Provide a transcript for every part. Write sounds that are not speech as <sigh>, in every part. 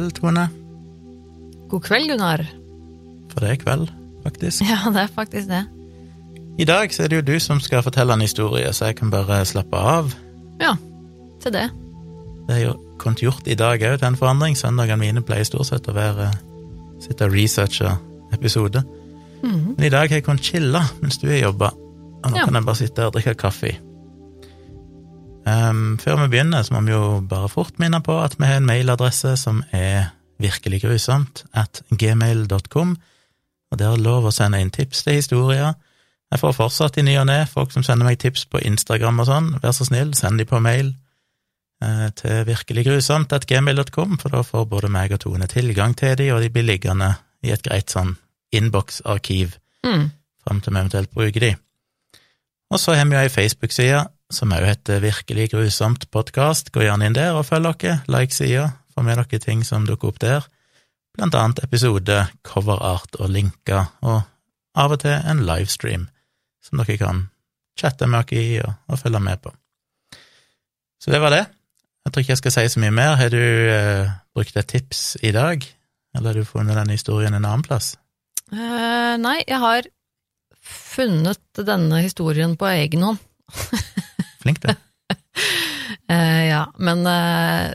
kveld, Tone. God kveld, Gunnar. For det er kveld, faktisk. <laughs> Ja, det er faktisk det. I dag så er det jo du som skal fortelle en historie, så jeg kan bare slappe av. Ja, til det. Det er jo kunnet gjort i dag òg, til en forandring. Søndagene mine pleier stort sett å være sitte og researche episode. -hmm. Men i dag har jeg kunnet chille mens du har jobba, og nå Ja. kan jeg bare sitte og drikke kaffe. Um, før vi begynner, så må vi jo bare fort minne på at vi har en mailadresse som er virkelig grusomt, at gmail.com, og det er lov å sende inn tips til historier. Jeg får fortsatt i ny og ne folk som sender meg tips på Instagram og sånn, vær så snill, send de på mail eh, til virkeliggrusomt.gmail.com, for da får både meg og Tone tilgang til de, og de blir liggende i et greit sånn innboksarkiv Mm. fram til vi eventuelt bruker de. Og så har vi jo ei Facebook-side som òg heter Virkelig grusomt podkast. Gå gjerne inn der og følg dere, like sida, få med dere ting som dukker opp der, blant annet episode, coverart og linker, og av og til en livestream som dere kan chatte med dere i og, og følge med på. Så det var det. Jeg tror ikke jeg skal si så mye mer. Har du eh, brukt et tips i dag, eller har du funnet denne historien en annen plass? Uh, nei, jeg har funnet denne historien på egen hånd. <laughs> Flink, du. uh, <laughs> ja, men uh,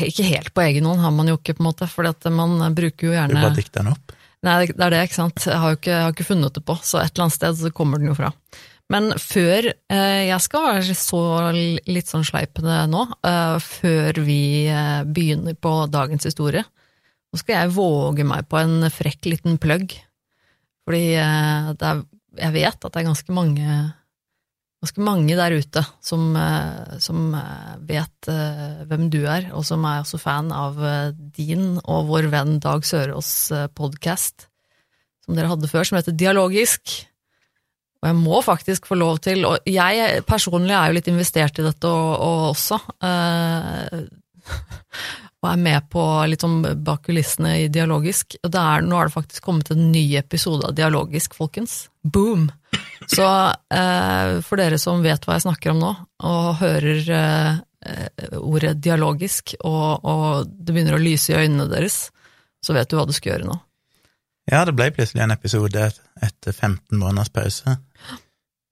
ikke helt på egen hånd har man jo ikke, på en måte, for man bruker jo gjerne Du bare dikter den opp. Nei, det er det, ikke sant. Jeg har jo ikke, har ikke funnet det på, så et eller annet sted så kommer den jo fra. Men før eh, Jeg skal være så litt sånn sleipende nå, før vi begynner på dagens historie. Nå skal jeg våge meg på en frekk liten plugg. Fordi det er, jeg vet at det er ganske mange ganske mange der ute som, eh, som eh, vet eh, hvem du er, og som er også fan av din og vår venn Dag Sørås podkast, som dere hadde før, som heter Dialogisk. Og jeg må faktisk få lov til, og jeg personlig er jo litt investert i dette og, og også, eh, <laughs> og er med på litt sånn bak kulissene i Dialogisk. Og er, nå har det faktisk kommet en ny episode av Dialogisk, folkens. Boom! Så eh, for dere som vet hva jeg snakker om nå, og hører eh, ordet dialogisk, og, og det begynner å lyse i øynene deres, så vet du hva du skal gjøre nå. Ja, det ble plutselig en episode etter 15 måneders pause.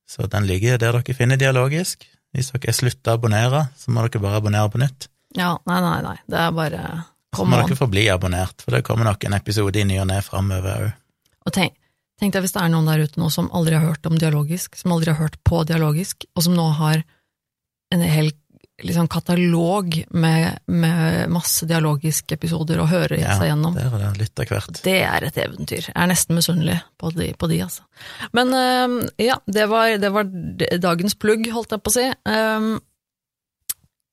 Så den ligger der dere finner dialogisk. Hvis dere slutter å abonnere, så må dere bare abonnere på nytt. Ja, nei, nei, nei, det er bare Kom må dere dere forbli abonnert, for det kommer nok en episode i ny og ne framover òg. Og tenk, tenk deg hvis det er noen der ute nå som aldri har hørt om dialogisk, som aldri har hørt på dialogisk, og som nå har en hel liksom, katalog med, med masse dialogiske episoder å høre Ja, seg gjennom. Det er det hvert. Det er et eventyr. Jeg er nesten misunnelig på de, på de altså. Men øhm, ja, det var, det var dagens plugg, holdt jeg på å si.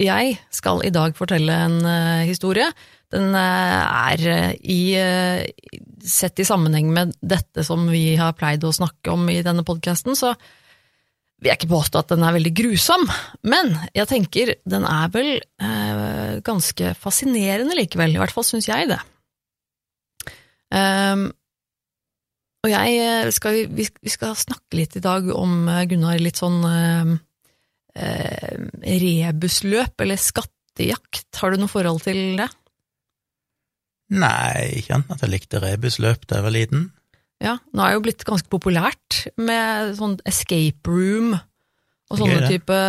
Jeg skal i dag fortelle en uh, historie. Den uh, er øh, i uh, Sett i sammenheng med dette som vi har pleid å snakke om i denne podkasten, så vil jeg ikke påstå at den er veldig grusom, men jeg tenker den er vel ganske fascinerende likevel. I hvert fall syns jeg det. Um, og jeg eh, skal, vi, vi skal snakke litt i dag om, eh, Gunnar, litt sånn eh, eh, rebusløp, eller skattejakt. Har du noe forhold til det? Nei, ikke annet enn at jeg likte rebusløp da jeg var liten. Ja, nå er det jo blitt ganske populært med sånn escape room og sånne gøy, type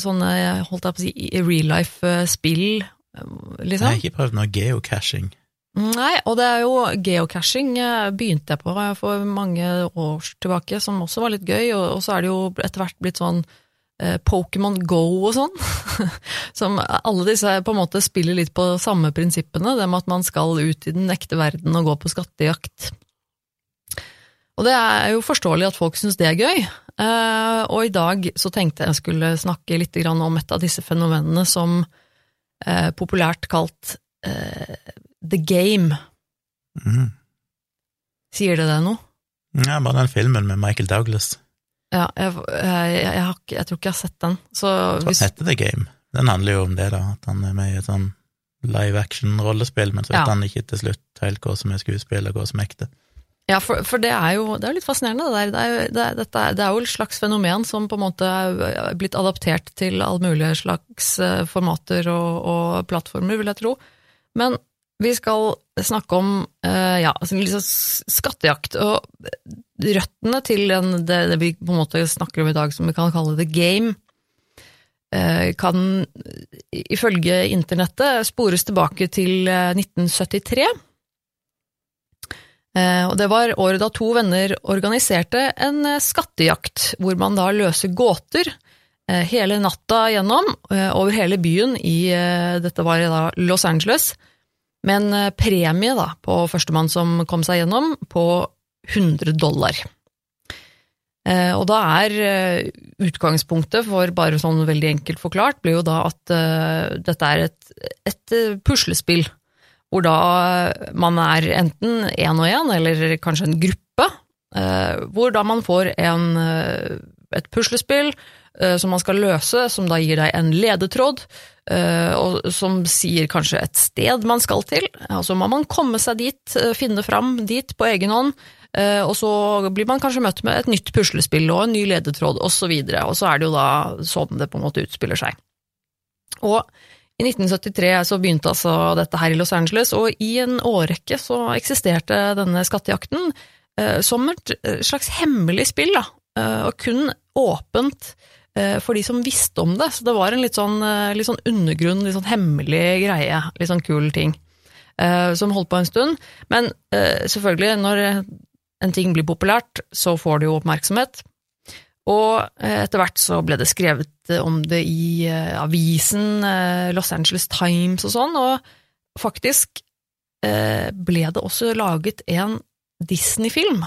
sånne, holdt jeg på å si, real life-spill, Jeg liksom. har ikke prøvd noe geocaching. Nei, og det er jo geocaching eh, begynte jeg på for mange år tilbake, som også var litt gøy, og, så er det jo etter hvert blitt sånn eh, Pokémon Go og sånn, <laughs> som alle disse på en måte spiller litt på samme prinsippene, det med at man skal ut i den ekte verden og gå på skattejakt. Og det er jo forståelig at folk syns det er gøy, eh, og i dag så tenkte jeg skulle snakke litt om et av disse fenomenene som eh, populært kalt eh, The Game. Mm. Sier det deg noe? Ja, bare den filmen med Michael Douglas. Ja, jeg, jeg, jeg, har jeg tror ikke jeg har sett den. Så hvis, heter The Game? Den handler jo om det, da, at han er med i et sånn live action-rollespill, men så vet Ja. han ikke til slutt helt hva som er skuespill, og hva som er ekte. Ja, for, for det er jo det er litt fascinerende. Det, der. Det, er det, er, dette, det er jo et slags fenomen som på en måte er blitt adaptert til alle mulige slags eh, formater og, og plattformer, vil jeg tro. Men vi skal snakke om eh, ja, altså liksom skattejakt. Og røttene til den, det, det vi på en måte snakker om i dag, som vi kan kalle the game, eh, kan ifølge internettet spores tilbake til eh, 1973. Eh, og det var året da to venner organiserte en eh, skattejakt, hvor man da løser gåter eh, hele natta gjennom eh, over hele byen i eh, Dette var da Los Angeles, med en eh, premie da på førstemann som kom seg gjennom, på 100 dollar. Eh, og da er eh, utgangspunktet for bare sånn veldig enkelt forklart, blir jo da at eh, dette er et, et puslespill hvor da man er enten én og én, eller kanskje en gruppe, hvor da man får en, et puslespill som man skal løse, som da gir deg en ledetråd, og som sier kanskje et sted man skal til. Altså må man komme seg dit, finne fram dit på egen hånd, og så blir man kanskje møtt med et nytt puslespill og en ny ledetråd, osv. Og, så og så er det jo da sånn det på en måte utspiller seg. Og i 1973 så begynte altså dette her i Los Angeles, og i en årrekke så eksisterte denne skattejakten eh, som et eh, slags hemmelig spill, da, eh, og kun åpent eh, for de som visste om det. Så det var en litt sånn, eh, litt sånn undergrunn, litt sånn hemmelig greie, litt sånn kul ting, eh, som holdt på en stund. Men eh, selvfølgelig, når en ting blir populært, så får det jo oppmerksomhet. Og eh, etter hvert så ble det skrevet om det i eh, avisen eh, Los Angeles Times og sånn, og faktisk ble det også laget en Disney-film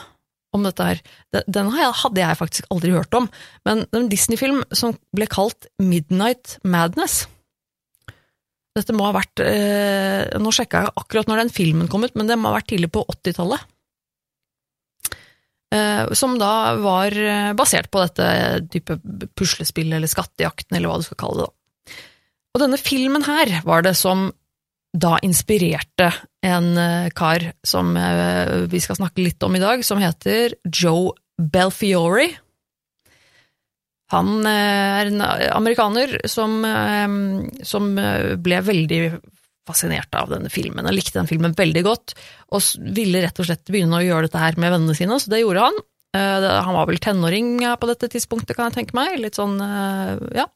om dette her. Den- hadde jeg faktisk aldri hørt om, men en Disney-film som ble kalt Midnight Madness. Dette må ha vært Nå sjekka jeg akkurat når den filmen kom ut, men det må ha vært tidlig på 80-tallet. Eh, som da var eh, basert på dette type puslespillet eller skattejakten, eller hva du skal kalle det. da. Og denne filmen her var det som da inspirerte en eh, kar som vi skal snakke litt om i dag, som heter Joe Belfiore. Han er en amerikaner som, som ble veldig fascinert av denne filmen. Han likte den filmen veldig godt, og ville rett og slett begynne å gjøre dette her med vennene sine, så det gjorde han. Eh, Han var vel tenåring på dette tidspunktet, kan jeg tenke meg. Litt sånn, eh, ja.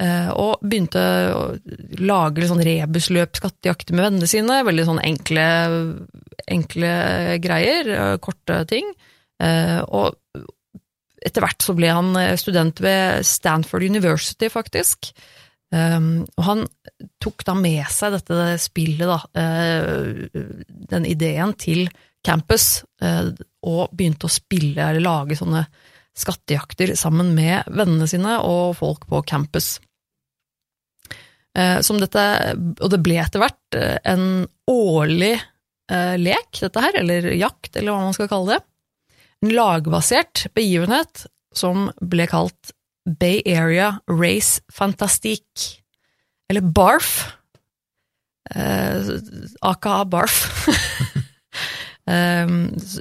Eh, Og begynte å lage litt sånn rebusløp, skattejakter med vennene sine. Veldig sånn enkle, enkle greier, korte ting. Og etter hvert så ble han student ved Stanford University, faktisk. Um, og han tok da med seg dette spillet, da, uh, den ideen, til campus, uh, og begynte å spille eller lage sånne skattejakter sammen med vennene sine og folk på campus. Uh, som dette, og det ble etter hvert en årlig lek, dette her, eller jakt, eller hva man skal kalle det. En lagbasert begivenhet som ble kalt Bay Area Race Fantastique, eller BARF, eh, aka BARF, <laughs> eh,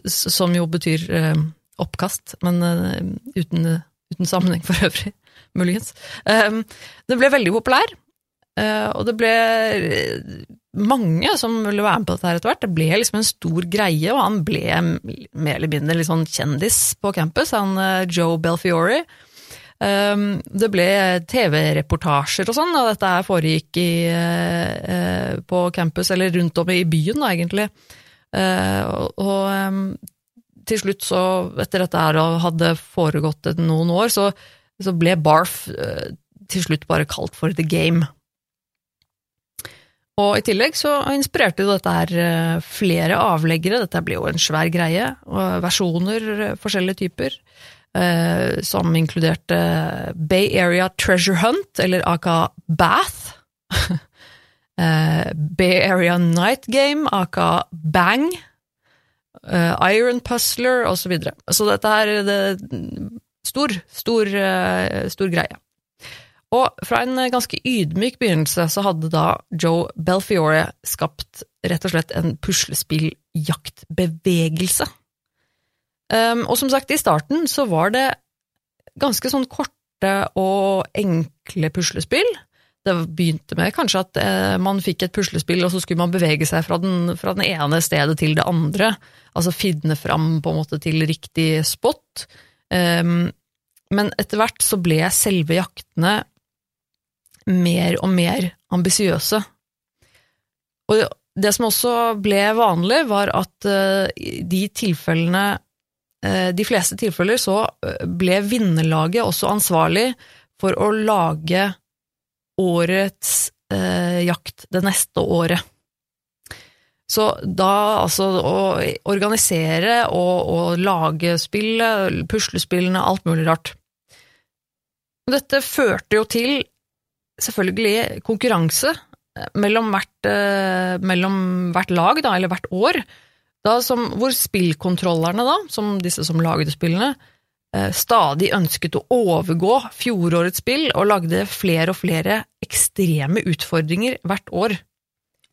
som jo betyr eh, oppkast, men eh, uten, uten sammenheng for øvrig, muligens. Eh, det ble veldig populær, eh, og det ble mange som ville være med på dette her etter hvert. Det ble liksom en stor greie, og han ble mer eller mindre litt sånn kjendis på campus, han Joe Belfiore. Um, det ble TV-reportasjer og sånn, og dette her foregikk i, eh, eh, på campus, eller rundt om i byen, da, egentlig. Eh, og um, til slutt, så, etter dette her hadde foregått noen år, så, så ble Barf til slutt bare kalt for The Game. Og i tillegg så inspirerte jo dette her flere avleggere, dette ble jo en svær greie, og versjoner, forskjellige typer, som inkluderte Bay Area Treasure Hunt, eller aka Bath, <laughs> eh, Bay Area Night Game, aka Bang, eh, Iron Puzzler, og så videre. Så dette er det stor, stor, eh, stor greie. Og fra en ganske ydmyk begynnelse så hadde da Joe Belfiore skapt rett og slett en puslespilljaktbevegelse Um, og som sagt, i starten så var det ganske sånn korte og enkle puslespill. Det begynte med kanskje at eh, man fikk et puslespill, og så skulle man bevege seg fra den, fra den ene stedet til det andre. Altså finne fram på en måte til riktig spot. Um, men etter hvert så ble selve jaktene mer og mer ambisiøse. Og det som også ble vanlig, var at uh, de tilfellene De fleste tilfeller så uh, ble vinnerlaget også ansvarlig for å lage årets jakt det neste året. Så da altså å organisere og, og lage spillet, puslespillene, alt mulig rart. Dette førte jo til selvfølgelig konkurranse mellom hvert, eh, mellom hvert lag, da, eller hvert år, som, hvor spillkontrollerne, da, som disse som lagde spillene, eh, stadig ønsket å overgå fjorårets spill og lagde flere og flere ekstreme utfordringer hvert år.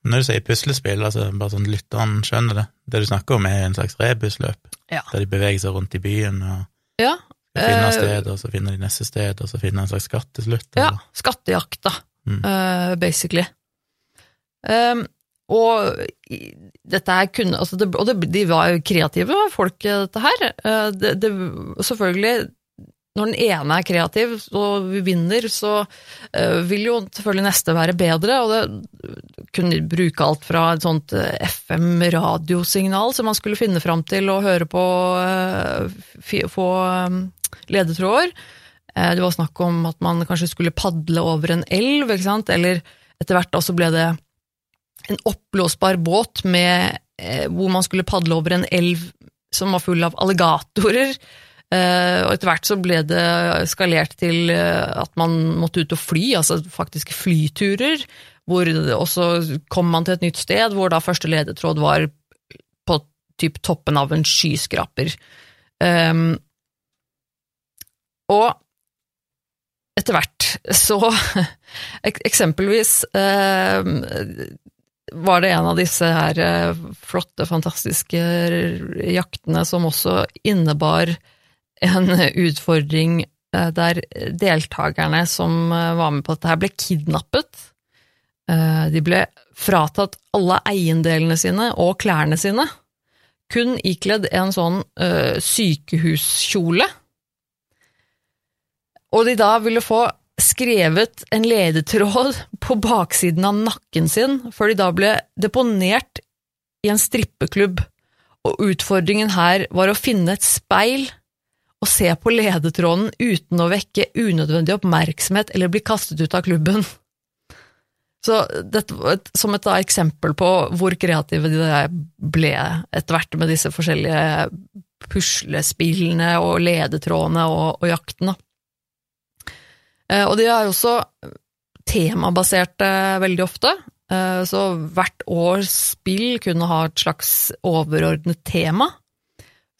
Når du sier puslespill, altså bare sånn lytteren skjønner det, det du snakker om er en slags rebusløp, ja. der de beveger seg rundt i byen og ja, finner eh, sted, og så finner de neste sted, og så finner de en slags skatt til slutt? Ja, eller? skattejakta, Mm. eh, basically. Um, og dette her kunne altså det, Og det, de var jo kreative folk, dette her. Eh, det, det, selvfølgelig, når den ene er kreativ og vi vinner, så eh, vil jo selvfølgelig neste være bedre. Og det kunne bruke alt fra et sånt eh, FM-radiosignal som man skulle finne fram til og høre på, få ledetråder. Det var snakk om at man kanskje skulle padle over en elv, ikke sant? eller etter hvert også så ble det en oppblåsbar båt med, eh, hvor man skulle padle over en elv som var full av alligatorer. Eh, og etter hvert så ble det skalert til eh, at man måtte ut og fly, altså faktiske flyturer. Hvor og så kom man til et nytt sted hvor da første ledetråd var på typ toppen av en skyskraper. Um, og etter hvert så <laughs> Eksempelvis eh, var det en av disse her eh, flotte, fantastiske jaktene som også innebar en utfordring eh, der deltakerne som eh, var med på dette her, ble kidnappet. De ble fratatt alle eiendelene sine og klærne sine, kun ikledd en sånn eh, sykehuskjole og de da ville få skrevet en ledetråd på baksiden av nakken sin, før de da ble deponert i en strippeklubb, og utfordringen her var å finne et speil og se på ledetråden uten å vekke unødvendig oppmerksomhet eller bli kastet ut av klubben. Så dette var et, som et da, eksempel på hvor kreative de ble etter hvert med disse forskjellige puslespillene og ledetrådene og, og jaktene. Eh, Og de er også temabaserte veldig ofte, eh, så hvert års spill kunne ha et slags overordnet tema,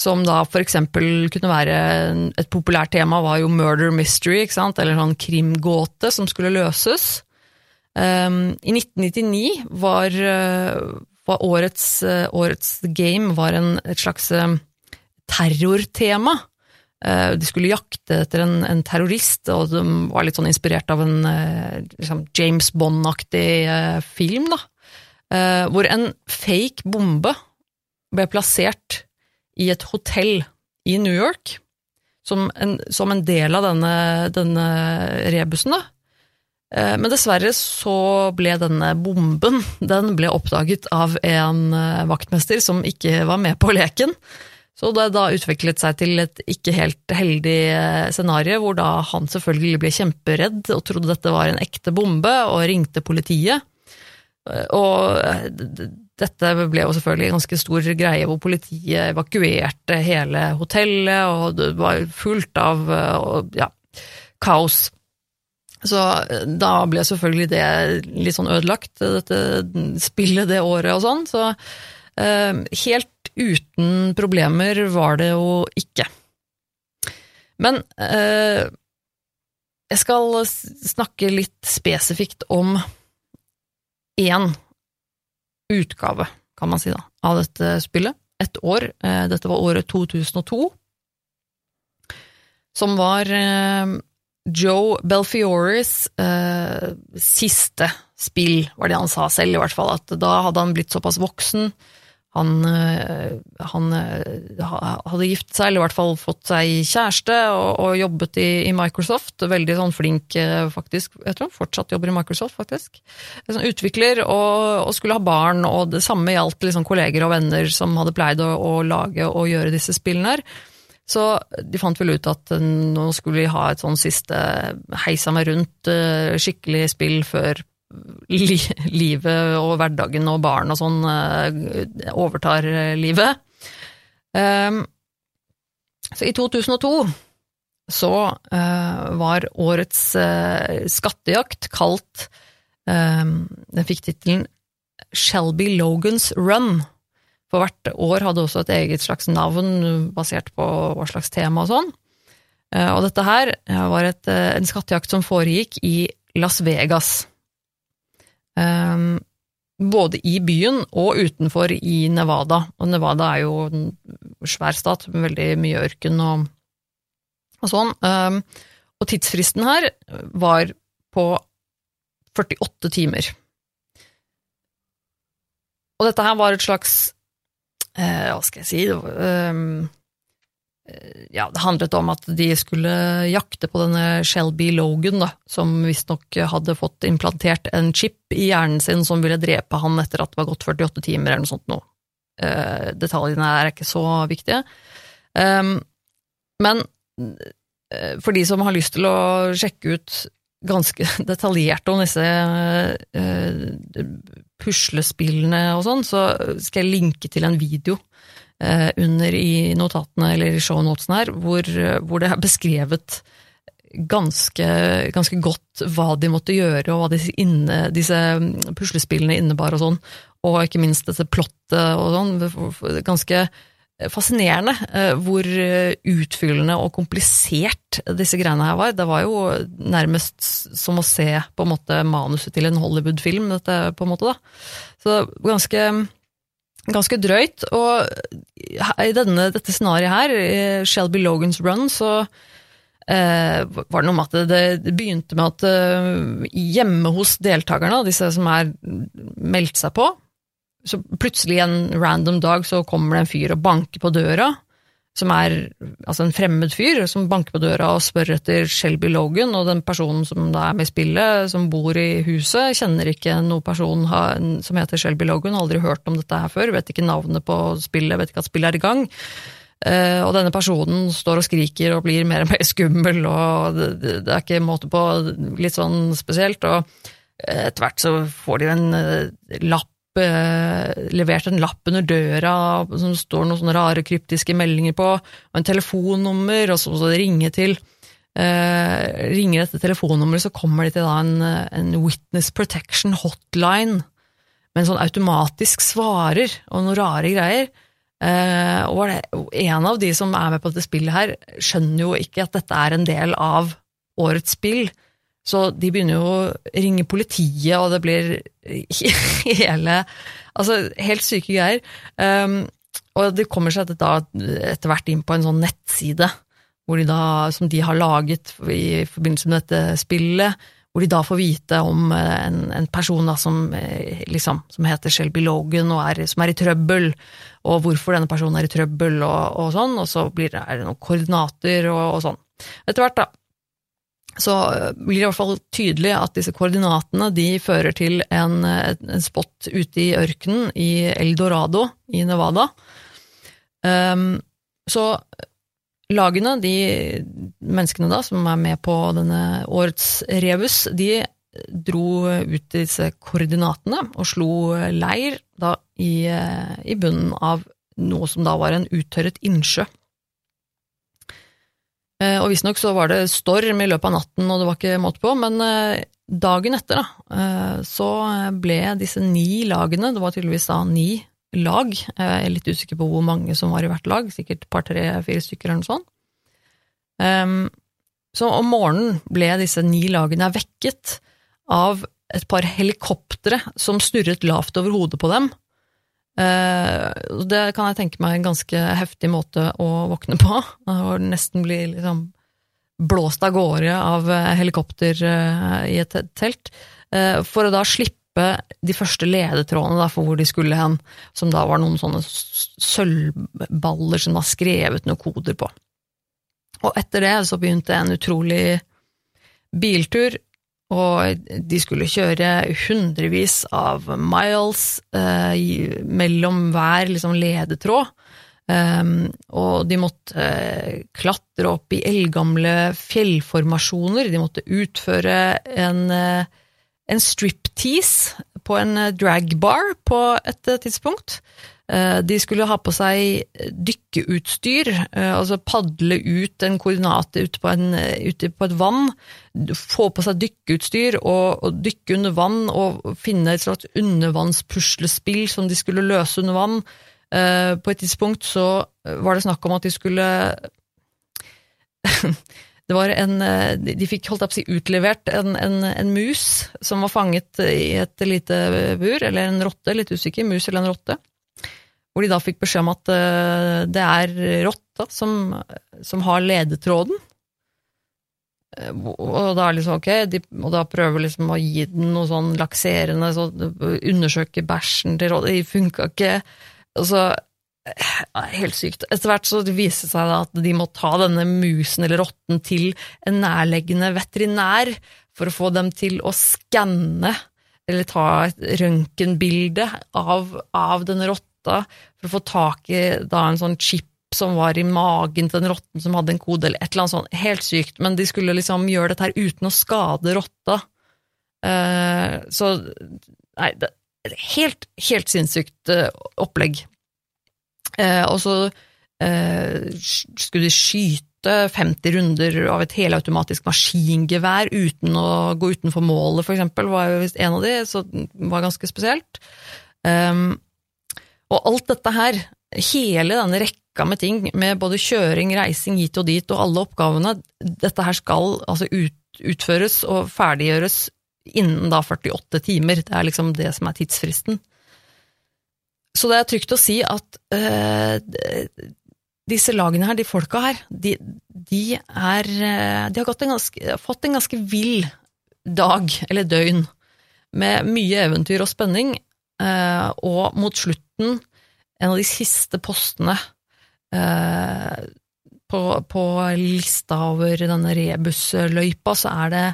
som da for eksempel kunne være Et populært tema var jo murder mystery, ikke sant, eller sånn krimgåte som skulle løses. Um, I 1999 var, var årets, årets game var en, et slags terrortema. Uh, de skulle jakte etter en, en, terrorist, og de var litt sånn inspirert av en uh, liksom James Bond-aktig uh, film, da. hvor en fake bombe ble plassert i et hotell i New York, som en, som en del av denne, denne rebusen, da. Men dessverre så ble denne bomben den ble oppdaget av en vaktmester som ikke var med på leken. Så det da utviklet seg til et ikke helt heldig scenario, hvor da han selvfølgelig ble kjemperedd og trodde dette var en ekte bombe, og ringte politiet. Og dette ble jo selvfølgelig en ganske stor greie, hvor politiet evakuerte hele hotellet, og det var fullt av ja, kaos. Så da ble selvfølgelig det litt sånn ødelagt, dette spillet det året og sånn. Så eh, helt uten problemer var det jo ikke. Men eh, jeg skal snakke litt spesifikt om én utgave, kan man si, da, av dette spillet. Et år. Eh, dette var året 2002. Som var eh, Joe Belfiores eh, siste spill, var det han sa selv, i hvert fall. At da hadde han blitt såpass voksen. Han, eh, han eh, hadde giftet seg, eller i hvert fall fått seg kjæreste, og, og jobbet i, i, Microsoft. Veldig sånn flink, eh, faktisk. Jeg tror han fortsatt jobber i Microsoft, faktisk. Sånn utvikler, og, og, skulle ha barn, og det samme gjaldt liksom kolleger og venner som hadde pleid å, å lage og gjøre disse spillene her. Så de fant vel ut at nå skulle de ha et sånn siste heisa meg rundt skikkelig spill før li livet og hverdagen og barn og sånn eh, overtar livet. Um, så i 2002 så uh, var årets uh, skattejakt kalt um, Den fikk tittelen Shelby Logans Run. For hvert år hadde også et eget slags navn basert på hva slags tema og sånn. Og dette her var et, en skattejakt som foregikk i Las Vegas. Både i byen og utenfor i Nevada. Og Nevada er jo en svær stat med veldig mye ørken og, og sånn. Og tidsfristen her var på 48 timer. Og dette her var et slags eh, Hva skal jeg si um, ja, det handlet om at de skulle jakte på denne Shelby Logan, da, som visstnok hadde fått implantert en chip i hjernen sin som ville drepe han etter at det var gått 48 timer eller noe sånt noe. Uh, detaljene er ikke så viktige. Um, men uh, for de som har lyst til å sjekke ut ganske <laughs> detaljert om disse uh, puslespillene og sånn, så skal jeg linke til en video under i notatene eller i shownotene her, hvor, hvor, det er beskrevet ganske, ganske, godt hva de måtte gjøre, og hva disse, inne, disse puslespillene innebar og sånn, og ikke minst dette plottet og sånn. Ganske fascinerende eh, hvor eh, utfyllende og komplisert disse greiene her var. Det var jo nærmest som å se på en måte manuset til en Hollywood-film, dette på en måte, da. Så ganske, ganske drøyt. Og i denne, dette scenarioet her, Shelby Logans Run, så eh, var det noe med at det, det begynte med at eh, hjemme hos deltakerne, disse som er meldt seg på, så plutselig en random dag så kommer det en fyr og banker på døra, som er altså en fremmed fyr som banker på døra og spør etter Shelby Logan, og den personen som da er med i spillet, som bor i huset, kjenner ikke noen person som heter Shelby Logan, aldri hørt om dette her før, vet ikke navnet på spillet, vet ikke at spillet er i gang. Uh, og denne personen står og skriker og blir mer og mer skummel, og det, er ikke måte på, litt sånn spesielt. Og etter hvert så får de en uh, lapp Eh, levert en lapp under døra som står noen sånne rare kryptiske meldinger på, og en telefonnummer, og så må det ringe til eh, Ringer dette telefonnummeret, så kommer de til en, en Witness Protection hotline med en sånn automatisk svarer og noen rare greier. Eh, og en av de som er med på dette spillet her, skjønner jo ikke at dette er en del av årets spill. Så de begynner jo å ringe politiet, og det blir <laughs> hele Altså, helt syke greier. Um, og det kommer seg etter hvert inn på en sånn nettside de da, som de har laget i forbindelse med dette spillet, hvor de da får vite om eh, en, en person da som, eh, liksom, som heter Shelby Logan, og er, som er i trøbbel, og hvorfor denne personen er i trøbbel, og, og sånn, og så blir det, er det noen koordinater og, og sånn. Etter hvert, da, så blir det i hvert fall tydelig at disse koordinatene de fører til en, en spot ute i ørkenen i El Dorado i Nevada. Um, så lagene, de menneskene da som er med på denne årets rebus, de dro ut disse koordinatene og slo leir da i, i bunnen av noe som da var en uttørret innsjø. Eh, og visstnok så var det storm i løpet av natten, og det var ikke måte på, men eh, dagen etter da, eh, så ble disse ni lagene, det var tydeligvis da ni lag, jeg er litt usikker på hvor mange som var i hvert lag, sikkert et par, tre, fire stykker eller noe sånt. Ehm, så om morgenen ble disse ni lagene vekket av et par helikoptre som snurret lavt over hodet på dem, det kan jeg tenke meg en ganske heftig måte å våkne på, <laughs> og nesten bli liksom blåst av gårde av eh, helikopter eh, i et telt, eh, for å da slippe de første ledetrådene for hvor de skulle hen, som da var noen sånne sølvballer som var skrevet noen koder på. Og etter det så begynte en utrolig biltur, og de skulle kjøre hundrevis av miles eh, mellom hver liksom, ledetråd. Um, og de måtte eh, klatre opp i eldgamle fjellformasjoner, de måtte utføre en, uh, en striptease på en eh, dragbar på et eh, tidspunkt. Eh, de skulle ha på seg dykkeutstyr, eh, altså padle ut en koordinat ute på, en, eh, ute på et vann, få på seg dykkeutstyr og, og dykke under vann og finne et slags undervannspuslespill som de skulle løse under vann. På et tidspunkt så var det snakk om at de skulle <laughs> Det var en De fikk holdt opp si, utlevert en, en, en mus som var fanget i et lite bur, eller en rotte, litt usikker, mus eller en rotte. Hvor de da fikk beskjed om at eh, det er rotta som, som har ledetråden. Eh, Og da er liksom ok, de, og da prøver liksom å gi den noe sånn lakserende, så undersøke bæsjen til rotta, det funka ikke. Og så Helt sykt. Etter hvert så viste det seg at de må ta denne musen eller rotten til en nærleggende veterinær for å få dem til å skanne eller ta et røntgenbilde av, av denne rotta, for å få tak i da en sånn chip som var i magen til den rotten som hadde en kode, eller et eller annet sånt. Helt sykt. Men de skulle liksom gjøre dette her uten å skade rotta. Uh, så Nei, det helt, helt sinnssykt uh, opplegg. Uh, og så skulle de skyte 50 runder av et helautomatisk maskingevær uten å gå utenfor målet, for eksempel, var jo visst en av de, så det var ganske spesielt. Um, og alt dette her, hele denne rekka med ting, med både kjøring, reising hit og dit, og alle oppgavene, dette her skal altså ut, utføres og ferdiggjøres innen da 48 timer. Det er liksom det som er tidsfristen. Så det er trygt å si at øh, disse lagene her, de folka her, de, de er eh, De har en ganske, fått en ganske vill dag, eller døgn, med mye eventyr og spenning, eh, og mot slutten, en av de siste postene eh, på, på lista over denne rebusløypa, så er det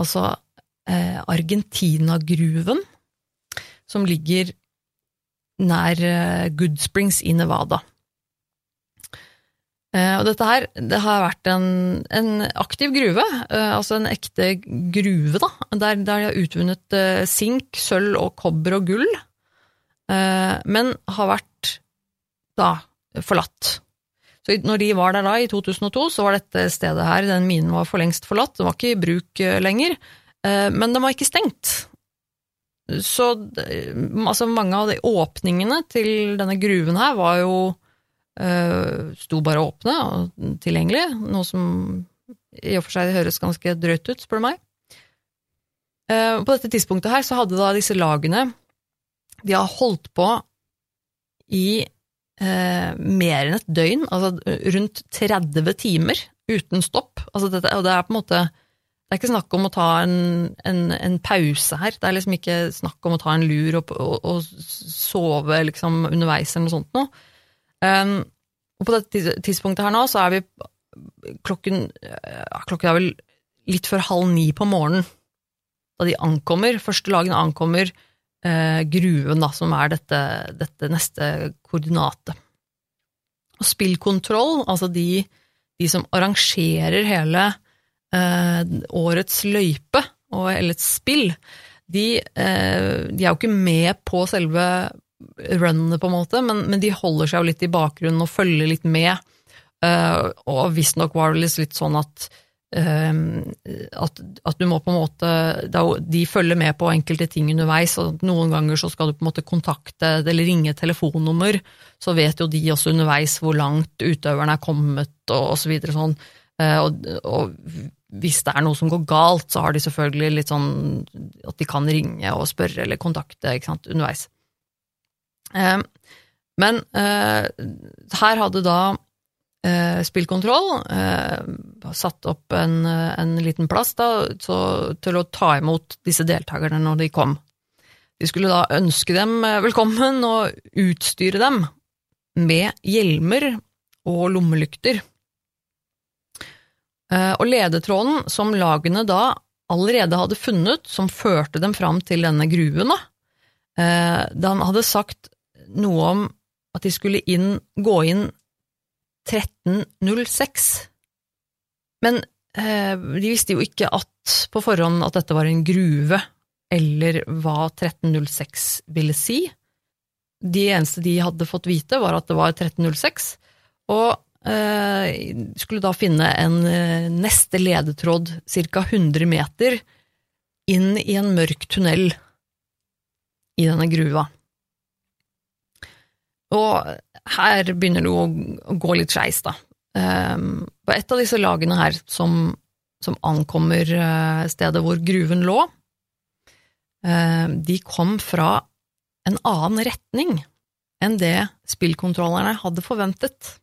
altså eh, Argentina-gruven, som ligger nær eh, Goodsprings i Nevada. Eh, Og dette her, det har vært en, en aktiv gruve, eh, altså en ekte gruve, da, der, der de har utvunnet eh, sink, sølv og kobber og gull, eh, men har vært da forlatt. Så når de var der da, i 2002, så var dette stedet her, den minen var for lengst forlatt, den var ikke i bruk eh, lenger, eh, men den var ikke stengt. Så altså mange av de åpningene til denne gruven her var jo eh, sto bare åpne og tilgjengelig, noe som i og for seg høres ganske drøyt ut, spør du meg. Eh, på dette tidspunktet her så hadde da disse lagene de har holdt på i eh, mer enn et døgn, altså rundt 30 timer uten stopp. Altså dette, og det er på en måte det er ikke snakk om å ta en, en, en pause her. Det er liksom ikke snakk om å ta en lur og, og, og sove liksom underveis eller noe sånt noe. Um, og på dette tidspunktet her nå, så er vi klokken Klokken er vel litt før halv ni på morgenen da de ankommer. Første lagene ankommer eh, gruven, da, som er dette, dette neste koordinatet. Og spillkontroll, altså de, de som arrangerer hele eh, årets løype og eller et spill, de, eh, de er jo ikke med på selve runnet, på en måte, men, men de holder seg jo litt i bakgrunnen og følger litt med. Eh, og visstnok var det litt sånn at at, at du må på en måte De følger med på enkelte ting underveis, og noen ganger så skal du på en måte kontakte eller ringe telefonnummer, så vet jo de også underveis hvor langt utøveren er kommet, og, og så videre sånn. Eh, og, og hvis det er noe som går galt, så har de selvfølgelig litt sånn at de kan ringe og spørre eller kontakte ikke sant, underveis. Eh, men eh, her hadde da eh, spillkontroll eh, satt opp en, eh, en liten plass da, så, til å ta imot disse deltakerne når de kom. De skulle da ønske dem eh, velkommen og utstyre dem med hjelmer og lommelykter. Eh, Og ledetråden som lagene da allerede hadde funnet, som førte dem fram til denne gruen, da, han hadde sagt noe om at de skulle inn, gå inn 1306. Men eh, de visste jo ikke at, på forhånd at dette var en gruve, eller hva 1306 ville si. De eneste de hadde fått vite, var at det var 1306, og eh, skulle da finne en eh, neste ledetråd ca. 100 meter inn i en mørk tunnel i denne gruva. Og her begynner det å gå litt skeis, da. Um, et av disse lagene her som, som ankommer eh, stedet hvor gruven lå, eh, de kom fra en annen retning enn det spillkontrollerne hadde forventet.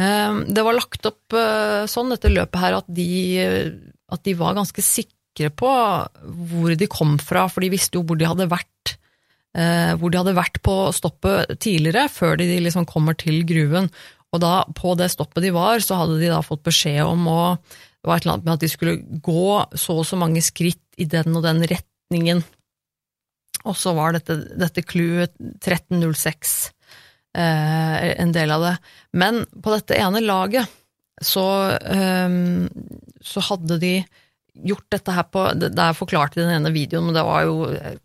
Um, det var lagt opp eh, sånn, dette løpet her, at de, at de var ganske sikre på hvor de kom fra, for de visste jo hvor de hadde vært hvor de hadde vært på stoppet tidligere, før de liksom kommer til gruven. Og da, på det stoppet de var, så hadde de da fått beskjed om å Det var et eller annet med at de skulle gå så og så mange skritt i den og den retningen. Og så var dette, dette clouet 1306 eh, en del av det. Men på dette ene laget så, eh, så hadde de gjort dette her på det er forklart i den ene videoen, men det var jo eh,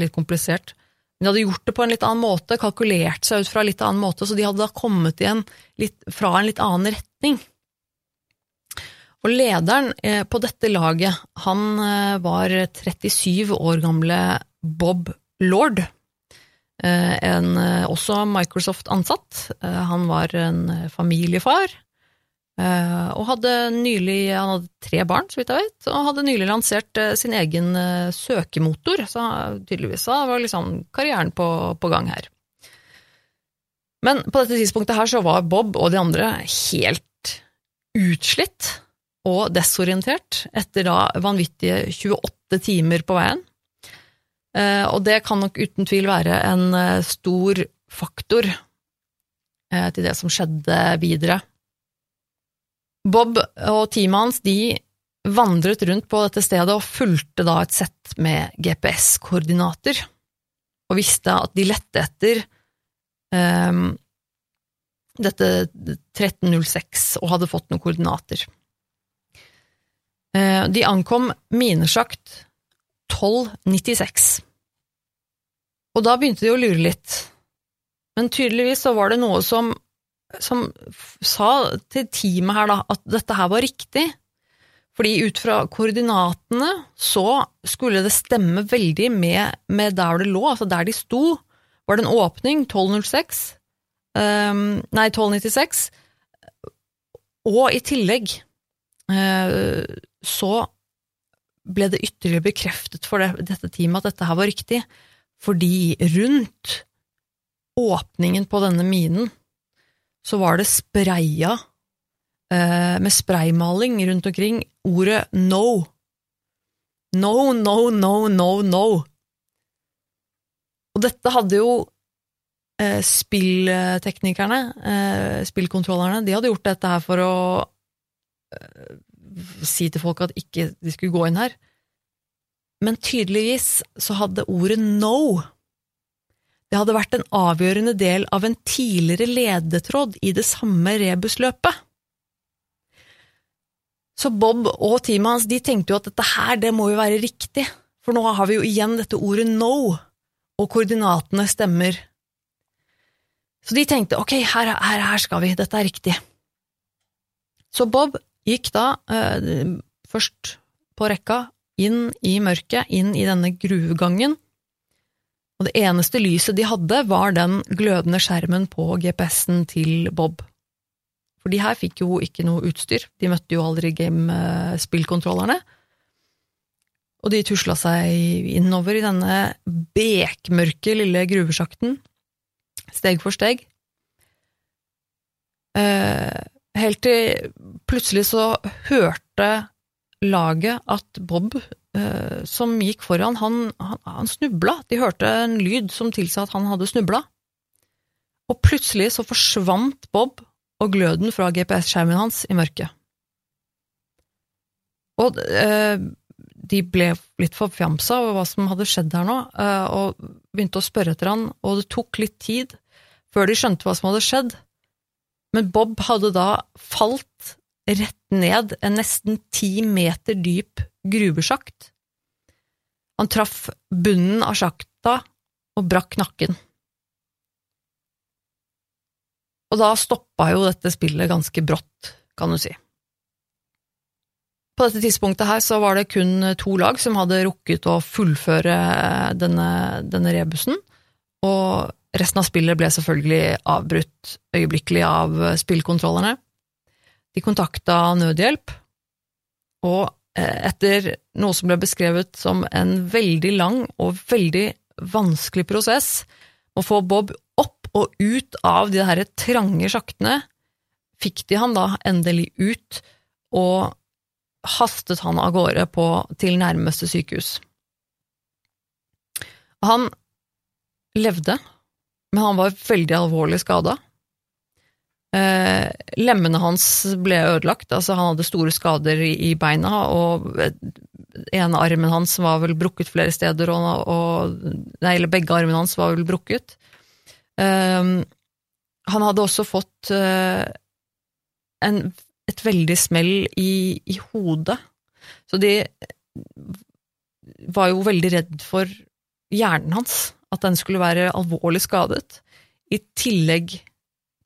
litt komplisert. Men de hadde gjort det på en litt annen måte, kalkulert seg ut fra en litt annen måte, så de hadde da kommet igjen litt, fra en litt annen retning. Og lederen eh, på dette laget, han eh, var 37 år gamle Bob Lord, eh, en også Microsoft-ansatt. Han var en familiefar, og hadde nylig Han hadde tre barn, så vidt jeg vet, og hadde nylig lansert eh, sin egen eh, søkemotor, så tydeligvis så var liksom karrieren på, på gang her. Men på dette tidspunktet her så var Bob og de andre helt utslitt og desorientert etter da vanvittige 28 timer på veien. Eh, og det kan nok uten tvil være en eh, stor faktor eh, til det som skjedde videre. Bob og teamet hans de vandret rundt på dette stedet og fulgte da et sett med GPS-koordinater, og visste at de lette etter um, dette 1306 og hadde fått noen koordinater. Eh, de ankom minesjakt 1296. Og da begynte de å lure litt, men tydeligvis så var det noe som, som sa til teamet her da, at dette her var riktig, fordi ut fra koordinatene så skulle det stemme veldig med, med der det lå, altså der de sto, var det en åpning, 1206, Um, nei 1296, og i tillegg uh, så ble det ytterligere bekreftet for det, dette teamet at dette her var riktig, fordi rundt åpningen på denne minen så var det spraya eh, med spraymaling rundt omkring ordet no. No, no, no, no, no. Og dette hadde jo eh, spillteknikerne, eh, spillkontrollerne, de hadde gjort dette her for å si til folk at ikke de skulle gå inn her. Men tydeligvis så hadde ordet no Det hadde vært en avgjørende del av en tidligere ledetråd i det samme rebusløpet. Så Bob og teamet hans de tenkte jo at dette her, det må jo være riktig, for nå har vi jo igjen dette ordet no, og koordinatene stemmer. Så de tenkte ok, her, her, her skal vi, dette er riktig. Så Bob gikk da eh, først på rekka inn i mørket, inn i denne gruvegangen, og det eneste lyset de hadde, var den glødende skjermen på GPS-en til Bob. For de her fikk jo ikke noe utstyr, de møtte jo aldri game-spillkontrollerne. og de tusla seg innover i denne bekmørke lille gruvesjakten, steg for steg. Eh, helt til plutselig så hørte laget at Bob, eh, som gikk foran, han, han, han snubla. De hørte en lyd som tilsa at han hadde snubla. Og plutselig så forsvant Bob og gløden fra GPS-skjermen hans i mørket. Og uh, de ble litt forfjamsa over hva som hadde skjedd her nå, uh, og begynte å spørre etter han, og det tok litt tid før de skjønte hva som hadde skjedd. Men Bob hadde da falt rett ned en nesten ti meter dyp gruvesjakt. Han traff bunnen av sjakta og brakk nakken. Og da stoppa jo dette spillet ganske brått, kan du si. På dette tidspunktet her så var det kun to lag som hadde rukket å fullføre denne, denne rebusen, og resten av spillet ble selvfølgelig avbrutt øyeblikkelig av spillkontrollerne. De kontakta nødhjelp, og eh, etter noe som ble beskrevet som en veldig lang og veldig vanskelig prosess, å få Bob opp og ut av de her trange sjaktene, fikk de han da endelig ut, og hastet han av gårde på, til nærmeste sykehus. Han levde, men han var veldig alvorlig skada. Eh, lemmene hans ble ødelagt, altså han hadde store skader i, beina, og ene armen hans var vel brukket flere steder, og, og nei, eller begge armene hans var vel brukket. Eh, han hadde også fått eh, en et veldig smell i, i hodet. Så de var jo veldig redd for hjernen hans, at den skulle være alvorlig skadet, i tillegg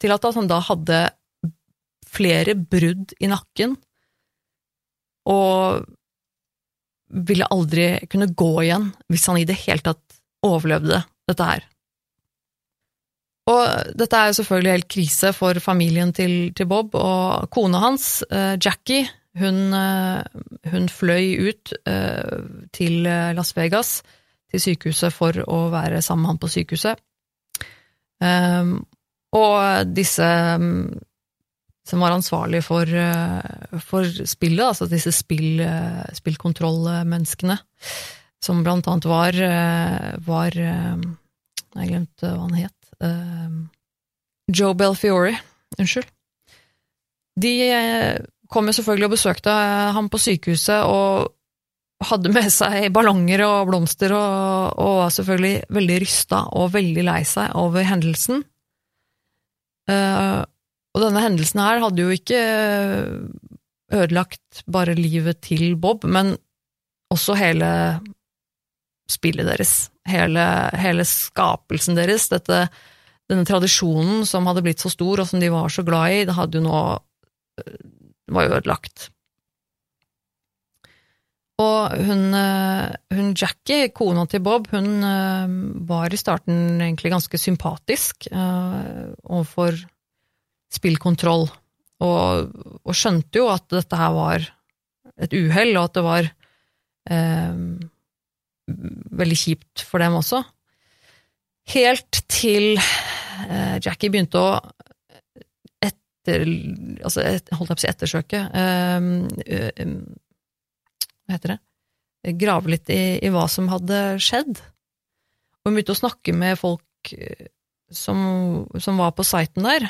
til at han da hadde flere brudd i nakken, og ville aldri kunne gå igjen hvis han i det hele tatt overlevde dette her. Og dette er jo selvfølgelig helt krise for familien til, til Bob, og kona hans, uh, Jackie, hun, uh, hun, fløy ut uh, til Las Vegas, til sykehuset, for å være sammen med han på sykehuset. Og disse um, som var ansvarlige for, for spillet, altså disse spill, spillkontrollmenneskene, som blant annet var, var Jeg glemte hva han het Joe Belfiore, unnskyld. De eh, kom jo selvfølgelig og besøkte eh, ham på sykehuset og hadde med seg ballonger og blomster og, og var selvfølgelig veldig rysta og veldig lei seg over hendelsen. Uh, og denne hendelsen her hadde jo ikke ødelagt bare livet til Bob, men også hele spillet deres, hele, hele skapelsen deres, dette, denne tradisjonen som hadde blitt så stor, og som de var så glad i, det hadde jo nå øh, var jo ødelagt. Og hun, øh, hun, Jackie, kona til Bob, hun øh, var i starten egentlig ganske sympatisk uh, overfor spillkontroll, og, og, skjønte jo at dette her var et uhell, og at det var uh, veldig kjipt for dem også. Helt til uh, Jackie begynte å etter, altså holdt jeg på å si ettersøke eh, eh, Hva heter det? Grave litt i, i, hva som hadde skjedd. Og hun begynte å snakke med folk eh, som, som var på siten der.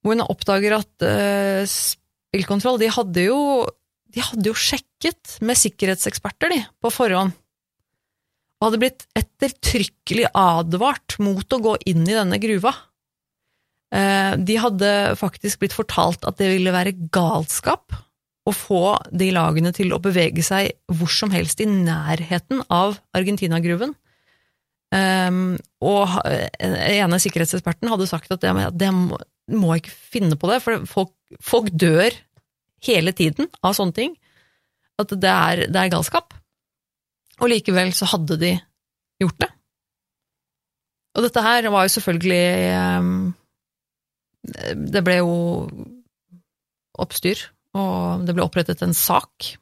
Hvor hun oppdager at uh, spillkontroll de hadde jo de hadde jo sjekket med sikkerhetseksperter, de, på forhånd, og hadde blitt ettertrykkelig advart mot å gå inn i denne gruva. Eh, de hadde faktisk blitt fortalt at det ville være galskap å få de lagene til å bevege seg hvor som helst i nærheten av Argentina-gruven. Um, og ene sikkerhetseksperten hadde sagt at det, det må, må ikke finne på det, for folk, folk dør hele tiden av sånne ting. At det er, det er galskap. Og likevel så hadde de gjort det. Og dette her var jo selvfølgelig um, Det ble jo oppstyr, og det ble opprettet en sak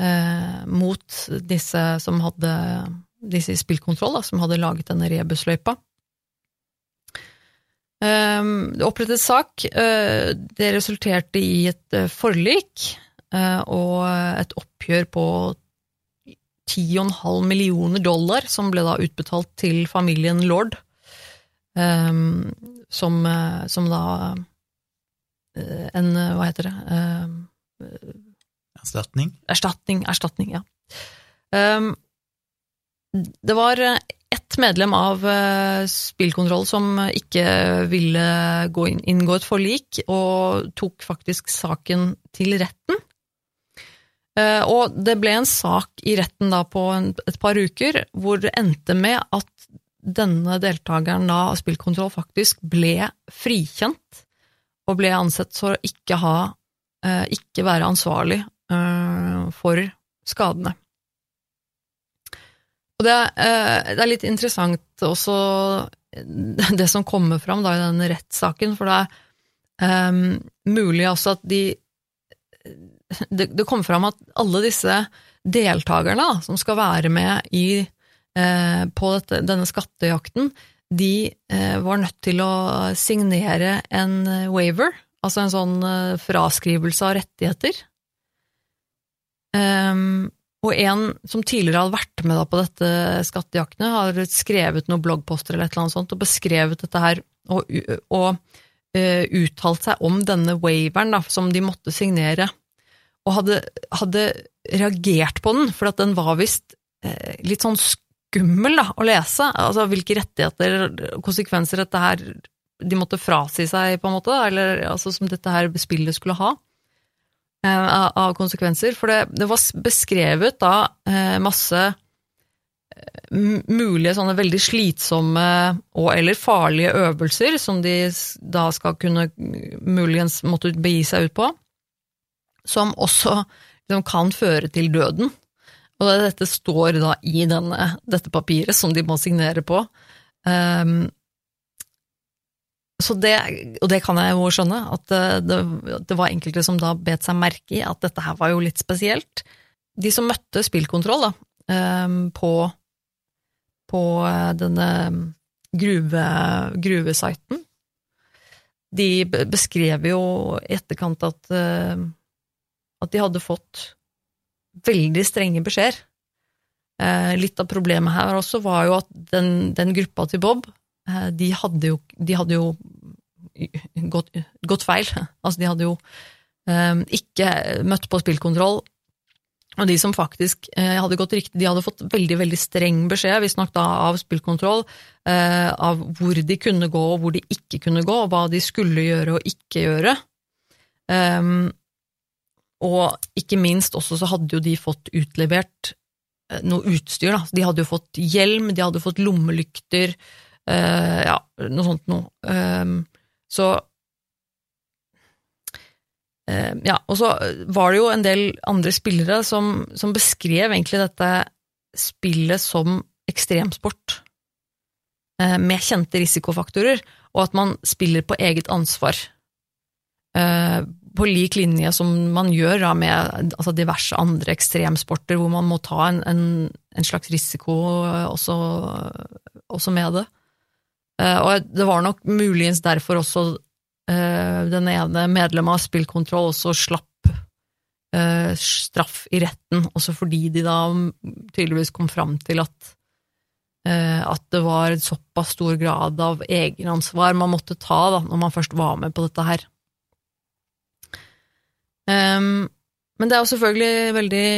eh, mot disse som hadde disse i spillkontroll, da, som hadde laget denne rebusløypa. Um, det opprettet sak. Uh, det resulterte i et uh, forlik og et oppgjør på 10,5 millioner dollar, som ble da utbetalt til familien Lord, som, som, da en Hva heter det? erstatning? Erstatning, erstatning, ja. Um, det var ett medlem av spillkontroll som ikke ville inn, inngå et forlik, og tok faktisk saken til retten. Og det ble en sak i retten da på et par uker hvor det endte med at denne deltakeren av spillkontroll faktisk ble frikjent, og ble ansett for å ikke ha uh, ikke være ansvarlig for skadene. Og det, eh, det, er litt interessant også det som kommer fram da i denne rettssaken, for det er um, mulig også at de det, det kommer fram at alle disse deltakerne da, som skal være med i, eh, på dette, denne skattejakten, de eh, var nødt til å signere en waiver, altså en sånn eh, fraskrivelse av rettigheter. Um, og en som tidligere hadde vært med på dette skattejaktene, har skrevet noen bloggposter eller et eller annet sånt og beskrevet dette her og, og uttalt seg om denne waveren da, som de måtte signere, og hadde, hadde reagert på den, for den var visst litt sånn skummel da, å lese. Altså hvilke rettigheter og konsekvenser dette her de måtte frasi seg, på en måte, eller altså som dette her spillet skulle ha. Eh, av konsekvenser. For det, det var beskrevet da eh, masse eh, mulige sånne veldig slitsomme og eller farlige øvelser som de da skal kunne muligens måtte begi seg ut på, som også liksom, kan føre til døden. Og dette står da i denne, dette papiret som de må signere på. Um, så det, og det kan jeg jo skjønne, at det, det, var enkelte som da bet seg merke i at dette her var jo litt spesielt. De som møtte spillkontroll da, ehm, på, på eh, denne gruve, gruvesiten, de beskrev jo i etterkant at, eh, at de hadde fått veldig strenge beskjeder. Eh, litt av problemet her også var jo at den, den gruppa til Bob Eh, de hadde jo, de hadde jo gått, gått, feil. Altså, de hadde jo um, ikke møtt på spillkontroll. Og de som faktisk hadde gått riktig, de hadde fått veldig veldig streng beskjed, visstnok da av spillkontroll, av hvor de kunne gå og hvor de ikke kunne gå, og hva de skulle gjøre og ikke gjøre. Um, og ikke minst også så hadde jo de fått utlevert noe utstyr, da. De hadde jo fått hjelm, de hadde fått lommelykter, eh, ja, noe sånt noe. Eh, så eh, Ja, og så var det jo en del andre spillere som, som beskrev egentlig dette spillet som ekstremsport, uh, med kjente risikofaktorer, og at man spiller på eget ansvar. På lik linje som man gjør da, med altså diverse andre ekstremsporter, hvor man må ta en, en, en slags risiko også, også med det. Eh, og det var nok muligens derfor også uh, den ene medlemmet av Spillkontroll også slapp straff i retten, også fordi de da tydeligvis kom fram til at at det var såpass stor grad av egenansvar man måtte ta da, når man først var med på dette her. Um, men det er jo selvfølgelig veldig,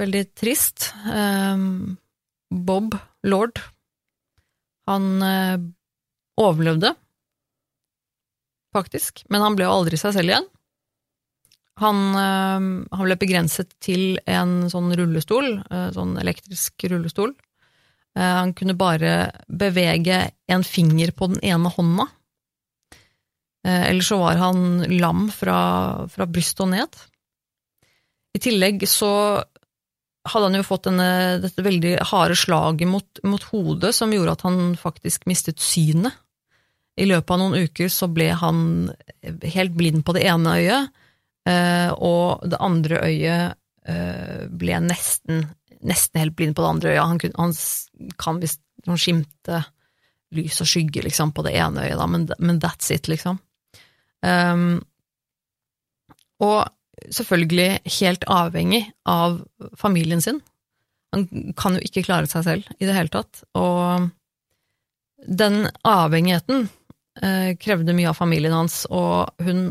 veldig trist. Um, Bob Lord han uh, overlevde, faktisk, men han ble jo aldri seg selv igjen. Han, eh, han, ble begrenset til en sånn rullestol, eh, sånn elektrisk rullestol. Han kunne bare bevege en finger på den ene hånda. Ellers så var han lam fra, fra brystet og ned. I tillegg så hadde han jo fått denne, dette veldig harde slaget mot, mot, hodet som gjorde at han faktisk mistet synet. I løpet av noen uker så ble han helt blind på det ene øyet, eh, og det andre øyet eh, ble nesten, nesten helt blind på det andre øyet. Han, kunne, han kan visst skimte lys og skygge liksom, på det ene øyet, da, men, men that's it, liksom. Um, og selvfølgelig helt avhengig av familien sin. Han kan jo ikke klare seg selv i det hele tatt, og den avhengigheten eh, krevde mye av familien hans, og hun,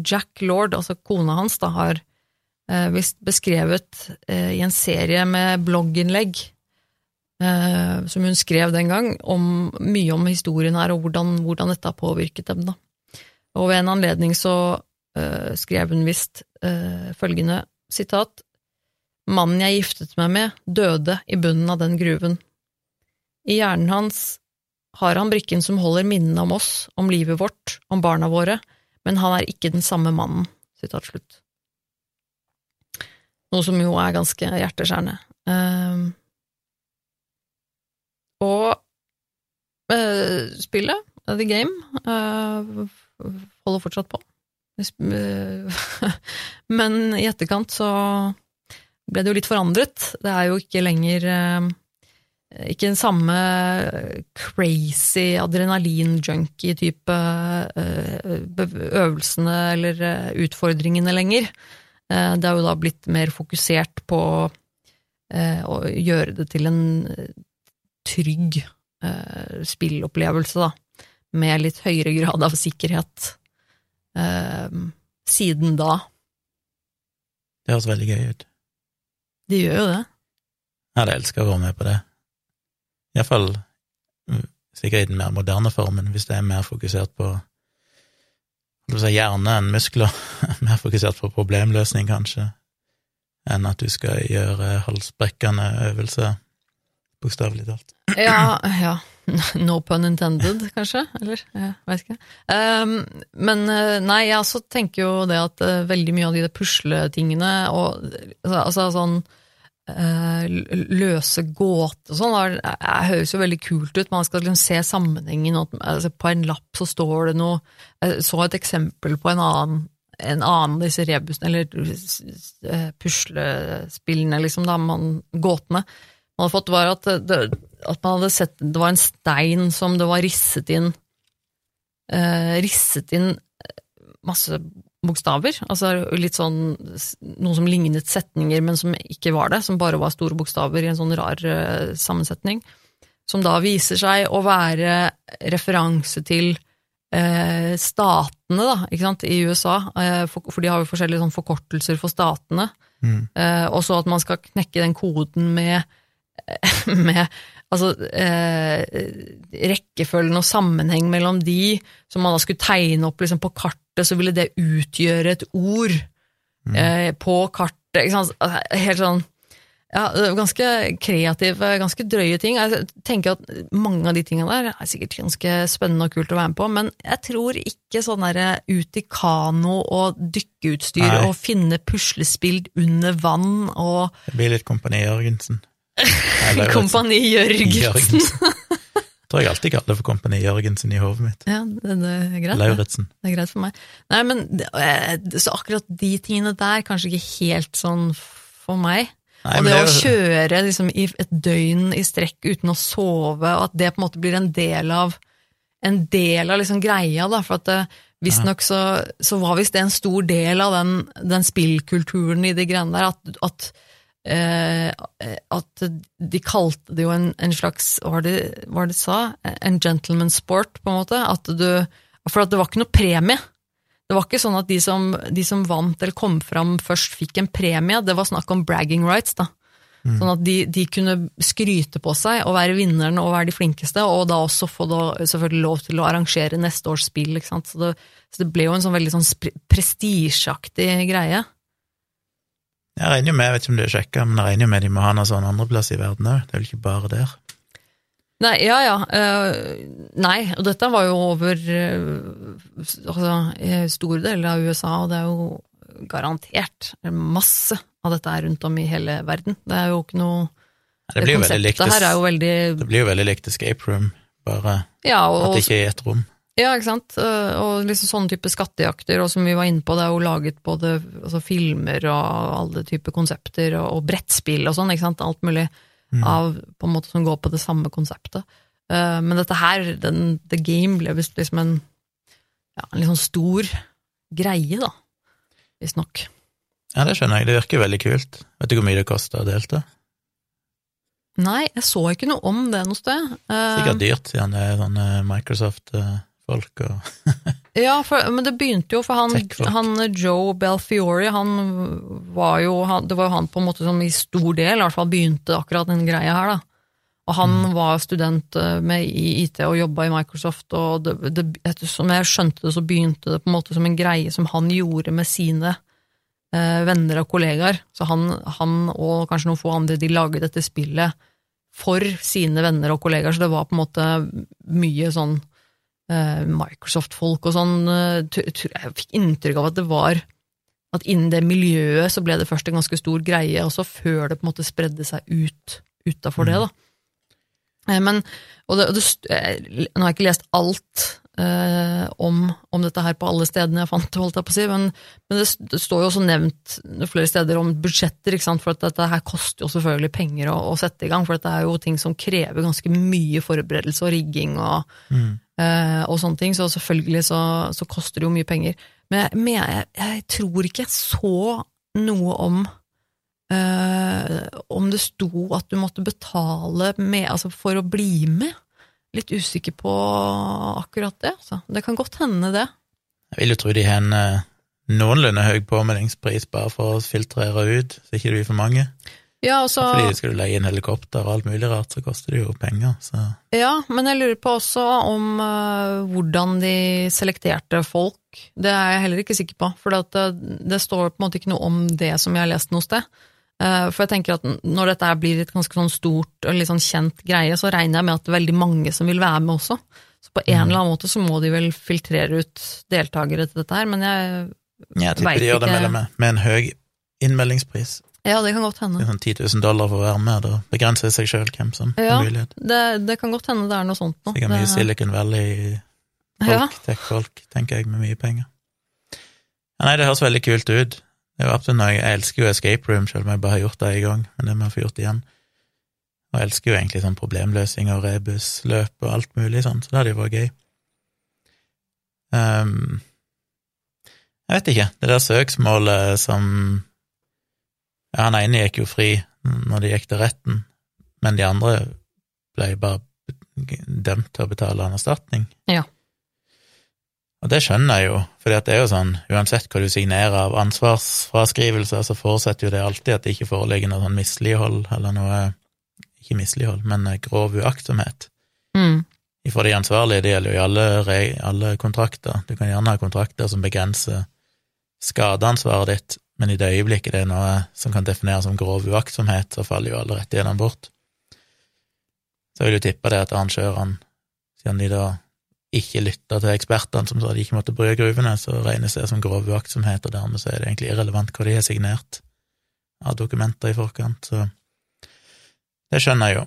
Jack Lord, altså kona hans, da, har eh, visst beskrevet eh, i en serie med blogginnlegg eh, som hun skrev den gang, om mye om historien her, og hvordan, hvordan dette har påvirket dem. Da. Og ved en anledning så uh, skrev hun visst uh, følgende sitat Mannen jeg giftet meg med, døde i bunnen av den gruven. I hjernen hans har han brikken som holder minnene om oss, om livet vårt, om barna våre, men han er ikke den samme mannen. Sitat slutt. Noe som jo er ganske hjerteskjærende. Uh, og eh, spillet, The Game, holder fortsatt på. Eh, <laughs> Men i etterkant så ble det jo litt forandret. Det er jo ikke lenger eh, ikke den samme crazy adrenalin-junkie-type eh, øvelsene eller eh, utfordringene lenger. Eh, Det har jo da blitt mer fokusert på eh, å gjøre det til en eh, trygg eh, spillopplevelse, da, med litt høyere grad av sikkerhet eh, siden da. Det høres veldig gøy ut. De gjør jo det. Jeg hadde elska å være med på det. Iallfall mm, sikkert i den mer moderne formen, hvis det er mer fokusert på si, hjerne enn muskler. <laughs> mer fokusert på problemløsning, kanskje, enn at du skal gjøre halsbrekkende øvelser, bokstavelig talt. Ja, ja. <laughs> No pun intended, kanskje? Eller? Jeg veit ikke. Um, men eh, nei, jeg også tenker jo det at uh, veldig mye av de pusletingene og altså, altså sånn uh, løse gåter og sånn, er- høres jo veldig kult ut. Man skal liksom se sammenhengen. og Altså, på en lapp så står det noe Jeg så et eksempel på en annen en annen av disse rebusene, eller puslespillene, liksom, da, man, gåtene man hadde fått, var at, det, at man hadde sett Det var en stein som det var risset inn eh, Risset inn masse bokstaver. Altså litt sånn Noe som lignet setninger, men som ikke var det. Som bare var store bokstaver i en sånn rar eh, sammensetning. Som da viser seg å være referanse til eh, statene, da, ikke sant, i USA. Eh, for, for de har jo forskjellige sånn forkortelser for statene. Mm. Eh, og så at man skal knekke den koden med, <laughs> med altså, eh, rekkefølgen og sammenheng mellom de, som man da skulle tegne opp liksom, på kartet, så ville det utgjøre et ord eh, på kartet. Altså, Helt sånn ja, ganske kreative, ganske drøye ting. Jeg tenker at mange av de tingene der er sikkert ganske spennende og kult å være med på, men jeg tror ikke sånn derre ut i kano og dykkeutstyr Nei. og finne puslespill under vann og Det blir litt Kompani Jørgensen. Eller, <laughs> Kompani Jørgensen. Jørgensen. <laughs> Tror jeg alltid kaller det for Kompani Jørgensen i hodet mitt. Ja, det, er greit. Lauritzen. Det er greit for meg. Nei, men eh, Så akkurat de tingene der, kanskje ikke helt sånn for meg. Nei, og det, det å kjøre liksom, i et døgn i strekk uten å sove, og at det på en måte blir en del av en del av liksom greia, da, for at eh, visstnok så, så var visst det en stor del av den, den spillkulturen i de greiene der, at, at eh, at de kalte det jo en, en slags Hva var det, hva var det de sa? En gentleman sport, på en måte. At du, for at det var ikke noe premie. Det var ikke sånn at de som, de som vant eller kom fram først, fikk en premie. Det var snakk om bragging rights. da. Sånn at de, de kunne skryte på seg og være vinneren og være de flinkeste, og da også få da, selvfølgelig lov til å arrangere neste års spill. Så det, så det ble jo en sånn veldig sånn prestisjeaktig greie. Jeg regner jo med, jeg vet ikke om du har sjekka, men jeg regner jo med de må ha noe sånn andreplass i verden òg. Det er vel ikke bare der. Nei, ja ja. Uh, nei, og dette var jo over uh, altså, store deler av USA, og det er jo garantert masse av dette er rundt om i hele verden. Det er jo ikke noe Det likt, konseptet her er jo veldig det blir jo veldig likt Escape Room, bare Ja, at det ikke er i ett rom. Ja, ikke sant. Eh, Og liksom sånne type skattejakter, og som vi var inne på, det er jo laget både altså, filmer og alle typer konsepter, og, og brettspill og sånn, ikke sant. Alt mulig Mm. av på en måte som går på det samme konseptet. Uh, Men dette her, den, The Game, ble visst liksom en, ja, en litt sånn stor greie, da. Visstnok. Ja, det skjønner jeg. Det virker veldig kult. Vet du hvor mye det koster å delta? Nei, jeg så ikke noe om det noe sted. Uh, Sikkert dyrt, siden det er sånne Microsoft-folk og <laughs> Ja, for, men det begynte jo for han, han Joe Belfiore, han var jo han, Det var jo han på en måte som i stor del i hvert fall begynte akkurat den greia her, da. Og han Mm. var student eh, med i IT og jobba i Microsoft, og det, det, etter som jeg skjønte det, så begynte det på en måte som en greie som han gjorde med sine eh, venner og kollegaer. Så han, han og kanskje noen få andre, de laget dette spillet for sine venner og kollegaer, så det var på en måte mye sånn eh, Microsoft-folk og sånn. eh, Jeg fikk inntrykk av at det var at innen det miljøet så ble det først en ganske stor greie, også før det på en måte spredde seg ut utafor det, da. Eh, Men, og det, og det, eh, nå har jeg ikke lest alt eh, om, om dette her på alle stedene jeg fant holdt jeg på å si, men, men det, det står jo også nevnt flere steder om budsjetter, ikke sant, for at dette her koster jo selvfølgelig penger å, å sette i gang, for dette er jo ting som krever ganske mye forberedelse og rigging og, mm. Eh, og sånne ting, så selvfølgelig så, så koster det jo mye penger. Men jeg, men jeg, jeg tror ikke jeg så noe om Uh, om det sto at du måtte betale med, altså for å bli med. Litt usikker på akkurat det. Altså. Det kan godt hende, det. Jeg vil jo tro de har en uh, noenlunde høy påmeldingspris bare for å filtrere ut, så ikke det blir for mange. Ja, også, Fordi skal du leie inn helikopter og alt mulig rart, så koster det jo penger. Så ja, men jeg lurer på også om uh, hvordan de selekterte folk. Det er jeg heller ikke sikker på, for det, det står på en måte ikke noe om det som jeg har lest noe sted. Uh, For jeg tenker at når dette blir et ganske sånn stort og litt sånn kjent greie, så regner jeg med at det er veldig mange som vil være med også. Så på en eller annen måte så må de vel filtrere ut deltakere til dette her, men jeg jeg tipper Vet de gjør det ikke. med, med, med en høy innmeldingspris. Ja, det kan godt Det hende. er sånn 10 000 dollar for å være med, da begrenser det seg sjøl hvem som Ja. har mulighet. Det, det kan godt hende det er noe sånt nå. Sikkert mye Det- Silicon Valley-folk, Ja. tech-folk, tenker jeg, med mye penger. Ja, nei, det høres veldig kult ut. Det er jo noe, Jeg elsker jo escape room, selv om jeg bare har gjort det én gang, men det må jeg få gjort igjen. Og jeg elsker jo egentlig sånn problemløsning og rebusløp og alt mulig sånn, så det hadde jo vært gøy. Um, jeg vet ikke, det der søksmålet som Ja, han ene gikk jo fri når de gikk til retten, men de andre ble bare dømt til å betale en erstatning. Ja. Og det skjønner jeg jo, for det er jo sånn, uansett hva du signerer av ansvarsfraskrivelser, så forutsetter jo det alltid at det ikke foreligger noe sånn mislighold, eller noe Ikke mislighold, men grov uaktsomhet. Mm. For de ansvarlige, det gjelder jo i alle, alle kontrakter. Du kan gjerne ha kontrakter som begrenser skadeansvaret ditt, men i det øyeblikket det er noe som kan defineres som grov uaktsomhet, så faller jo alle rettighetene bort. Så vil jo tippe det at arrangørene, siden de da ikke lytta til ekspertene som sa de ikke måtte bruke gruvene, så regnes det som grov uaktsomhet, og dermed så er det egentlig irrelevant hva de har signert av dokumenter i forkant, så det skjønner jeg jo.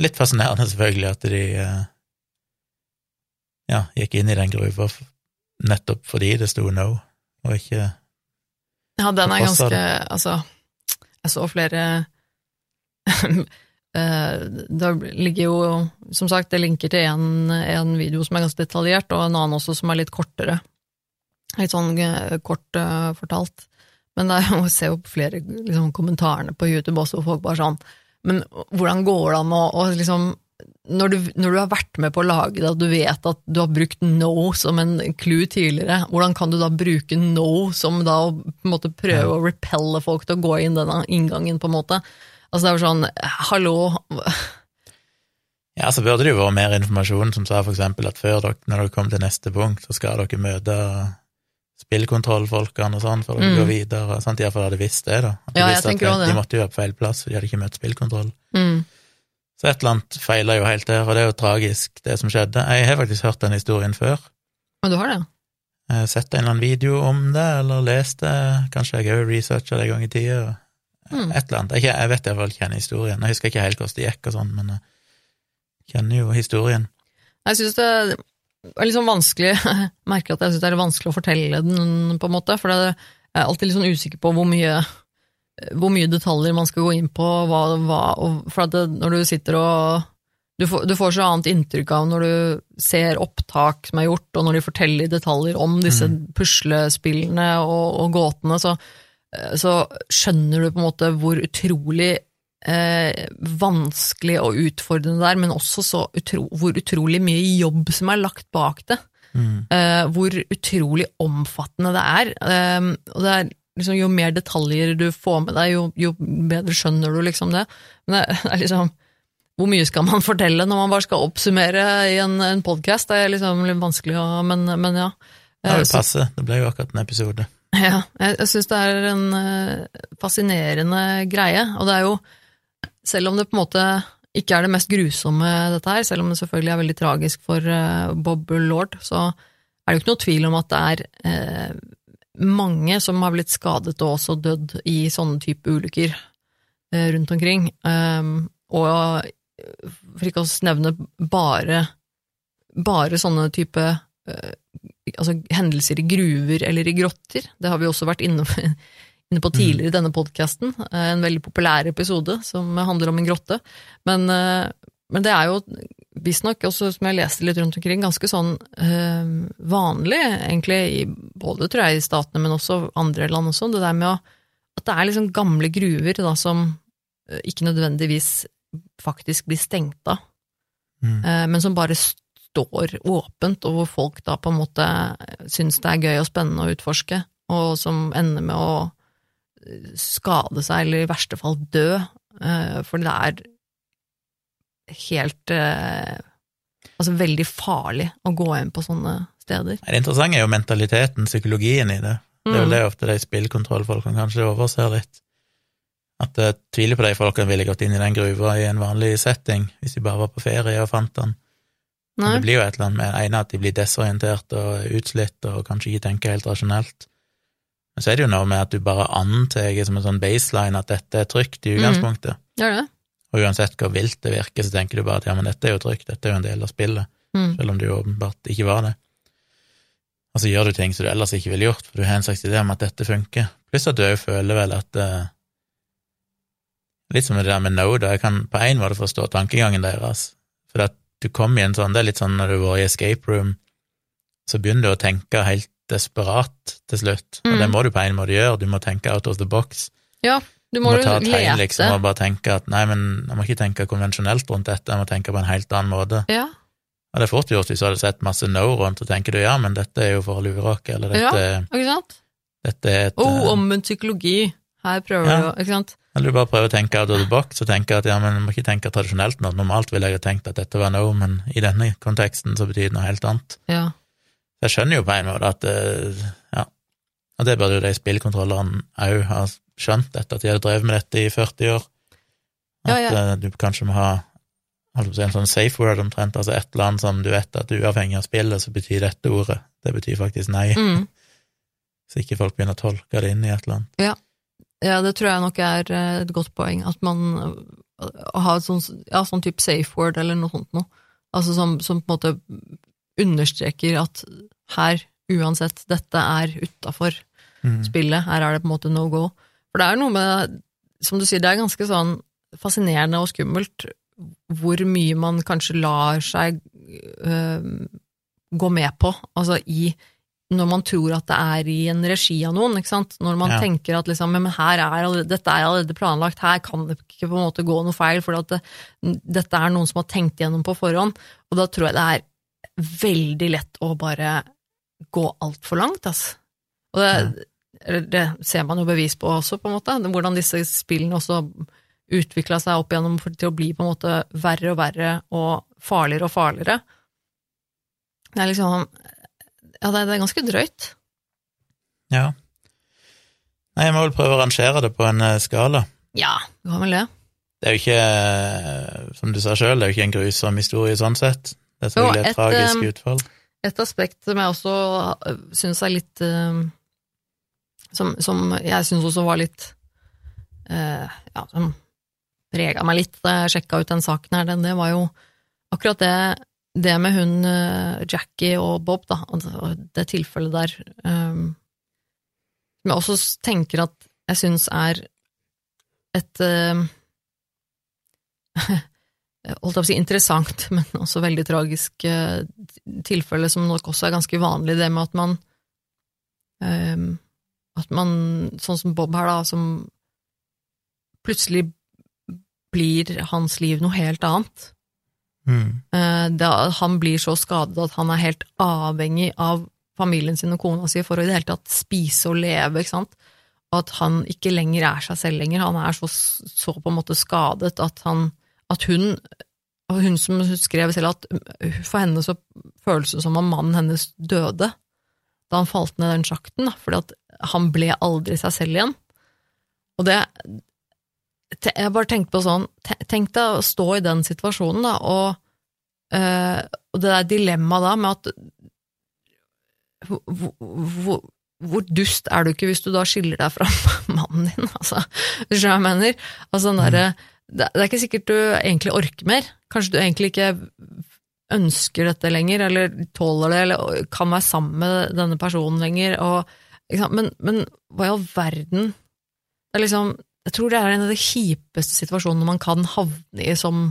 Litt fascinerende selvfølgelig at de eh, ja, gikk inn i den gruva nettopp fordi det sto no, og ikke Ja, den er ganske Altså, jeg så flere <laughs> Eh, Det ligger jo, som sagt, det linker til en, en video som er ganske detaljert, og en annen også som er litt kortere. Litt sånn eh, kort uh, fortalt. Men det er jo, jeg ser jo flere liksom, kommentarene på YouTube også, hvor folk bare sånn Men hvordan går det an å liksom når du, når du har vært med på å lage det, og du vet at du har brukt no som en clue tidligere, hvordan kan du da bruke no som da å prøve Ja. å repelle folk til å gå inn denne inngangen, på en måte? Altså det er jo sånn, hallo Ja, så burde det jo vært mer informasjon som sa for eksempel at før dere, når dere kommer til neste punkt, så skal dere møte spillkontrollfolkene og sånn, for dere Mm. går videre, sant, iallfall hadde visst det, da. At de, Ja, jeg at tenker også det. de måtte jo være på feil plass, for de hadde ikke møtt spillkontroll. mm, Så et eller annet feila jo helt der, og det er jo tragisk, det som skjedde. Jeg har faktisk hørt den historien før. Men du har det? Jeg har sett en eller annen video om det, eller lest det, kanskje jeg òg researcha det en gang i tida. Mm. Et eller annet. Jeg, jeg vet iallfall hvem historien. Jeg husker ikke helt hvordan det gikk og sånn, men jeg kjenner jo historien. Jeg synes det, er litt sånn vanskelig <laughs> Jeg merker at jeg syns det er vanskelig å fortelle den, på en måte, for jeg er alltid litt sånn usikker på hvor mye, hvor mye detaljer man skal gå inn på, hva, hva, for at det, når du sitter og du får, du får, så annet inntrykk av når du ser opptak som er gjort, og når de forteller i detaljer om disse mm. puslespillene og, og gåtene, så, så, skjønner du på en måte hvor utrolig eh, vanskelig og utfordrende det er, men også så utro, hvor utrolig mye jobb som er lagt bak det. Mm. Eh, hvor utrolig omfattende det er. Eh, og det er liksom, jo mer detaljer du får med deg, jo, jo bedre skjønner du liksom det. Men det er liksom hvor mye skal man <laughs> fortelle når man bare skal oppsummere i en, en podkast? Det er liksom litt vanskelig å Men, men ja. Ja, det passer. Det ble jo akkurat en episode. Ja, jeg, jeg syns det er en uh, fascinerende greie, og det er jo selv om det på en måte ikke er det mest grusomme, dette her, selv om det selvfølgelig er veldig tragisk for uh, Bob Lord, så er det jo ikke noe tvil om at det er uh, mange som har blitt skadet og også dødd i sånne type ulykker uh, rundt omkring. Um, og for ikke å nevne bare, bare sånne type altså hendelser i gruver eller i grotter, det har vi også vært inne, <laughs> inne på tidligere i denne podkasten. Eh, en veldig populær episode som handler om en grotte. Men, eh, men det er jo visstnok også, som jeg leste litt rundt omkring, ganske sånn øh, vanlig, egentlig, i, både tror jeg i statene, men også andre land også, det der med å, at det er liksom gamle gruver da, som ikke nødvendigvis faktisk blir stengt av, mm. øh, men som bare står åpent, og hvor folk da på en måte syns det er gøy og spennende å utforske, og som ender med å skade seg, eller i verste fall dø, for det er helt eh, Altså veldig farlig å gå inn på sånne steder. Det interessante er jo mentaliteten, psykologien i det. Det er jo mm. det ofte de spillkontrollfolkene kanskje overser litt. At jeg tviler på de folkene ville gått inn i den gruva i en vanlig setting, hvis de bare var på ferie og fant den. Men det blir jo et eller annet med ene at de blir desorientert og utslitt og kanskje ikke tenker helt rasjonelt. Men så er det jo noe med at du bare antar som en sånn baseline at dette er trygt i mm. utgangspunktet. Mm. Ja, det. Og uansett hvor vilt det virker, så tenker du bare at ja, men dette er jo trygt, dette er jo en del av spillet, mm. selv om det jo åpenbart ikke var det. Og så gjør du ting som du ellers ikke ville gjort, for du har en slags idé om at dette funker. Pluss at du òg føler vel at uh, Litt som det der med no, da. Jeg kan på en måte forstå tankegangen deres, for at du kommer i en sånn Det er litt sånn når du var i escape room, så begynner du å tenke helt desperat til slutt, og det mm. må du på en måte gjøre, du må tenke out of the box. Ja, du må, må ta et tegn, liksom, og bare tenke at nei, men jeg må ikke tenke konvensjonelt rundt dette, jeg må tenke på en helt annen måte. Ja. Og det er fort gjort hvis du hadde sett masse no rundt, og tenker du ja, men dette er jo for å lure oss, eller dette, ja, ikke sant? dette er et Oh, eh, omvendt psykologi. Her prøver ja. du, ikke sant? Eller du bare prøver å tenke out of the box og tenke at ja, men jeg må ikke tenke tradisjonelt nå. Normalt ville jeg ha tenkt at dette var no, men i denne konteksten så betyr det noe helt annet. Ja. Jeg skjønner jo på en måte at eh, ja, og det burde jo de spillkontrollerne òg ha skjønt, dette, at de hadde drevet med dette i 40 år. At ja, ja. Eh, du kanskje må ha en sånn safe word omtrent, altså et eller annet som du vet at uavhengig av spillet, så betyr dette ordet. Det betyr faktisk nei. Mm. <laughs> Så ikke folk begynner å tolke det inn i et eller annet. Ja. ja, det tror jeg nok er eh, et godt poeng, at man har et sånn, ja, sånn type safe word eller noe sånt noe. Altså som, som på en måte understreker at her, uansett, dette er utafor mm. spillet, her er det på en måte no go. For det er noe med, som du sier, det er ganske sånn fascinerende og skummelt hvor mye man kanskje lar seg øh, gå med på, altså i når man tror at det er i en regi av noen, ikke sant? når man ja. tenker at liksom, men her er allerede, dette er allerede planlagt, her kan det ikke på en måte gå noe feil, for det, dette er noen som har tenkt gjennom på forhånd, og da tror jeg det er veldig lett å bare gå altfor langt, altså. Og det. Det, ser man jo bevis på også, på en måte, hvordan disse spillene også utvikla seg opp igjennom til å bli på en måte verre og verre og farligere og farligere. Det er liksom Ja, det, er ganske drøyt. Ja. Nei, jeg må vel prøve å rangere det på en uh, skala. Ja, du kan vel det. Det er jo ikke, eh, som du sa sjøl, det er jo ikke en grusom historie sånn sett. Det er selvfølgelig et, et tragisk eh, utfall. Et aspekt som jeg også eh, syns er litt som, som, jeg syns også var litt uh, Ja, som prega meg litt da jeg sjekka ut den saken her, det var jo akkurat det det med hun eh, Jackie og Bob, da, og det tilfellet der, um, jeg også tenker at jeg syns er et um, <laughs> holdt jeg på å si interessant, <laughs> men også veldig tragisk eh, tilfelle som nok også er ganske vanlig, det med at man um, At man, sånn som Bob her, da, som plutselig blir hans liv noe helt annet. Mm. Eh, da han blir så skadet at han er helt avhengig av familien sin og kona si for å i det hele tatt spise og leve, ikke sant? Og at han ikke lenger er seg selv lenger, han er så, så på en måte skadet at han, at hun, og hun som skrev selv at for henne så føles det som om mannen hennes døde da han falt ned den sjakten, da, fordi at han ble aldri seg selv igjen. Og det, jeg bare tenkte på sånn, tenk deg å stå i den situasjonen, da, og, eh, og det der dilemmaet da med at hvor, hvor, hvor dust er du ikke hvis du da skiller deg fra <laughs> mannen din, altså, du skjønner hva jeg mener? Altså, den der, det, det er ikke sikkert du egentlig orker mer, kanskje du egentlig ikke ønsker dette lenger, eller tåler det, eller kan være sammen med denne personen lenger, og? Men, men hva i all verden det er liksom, Jeg tror det er en av de kjipeste situasjonene man kan havne i som,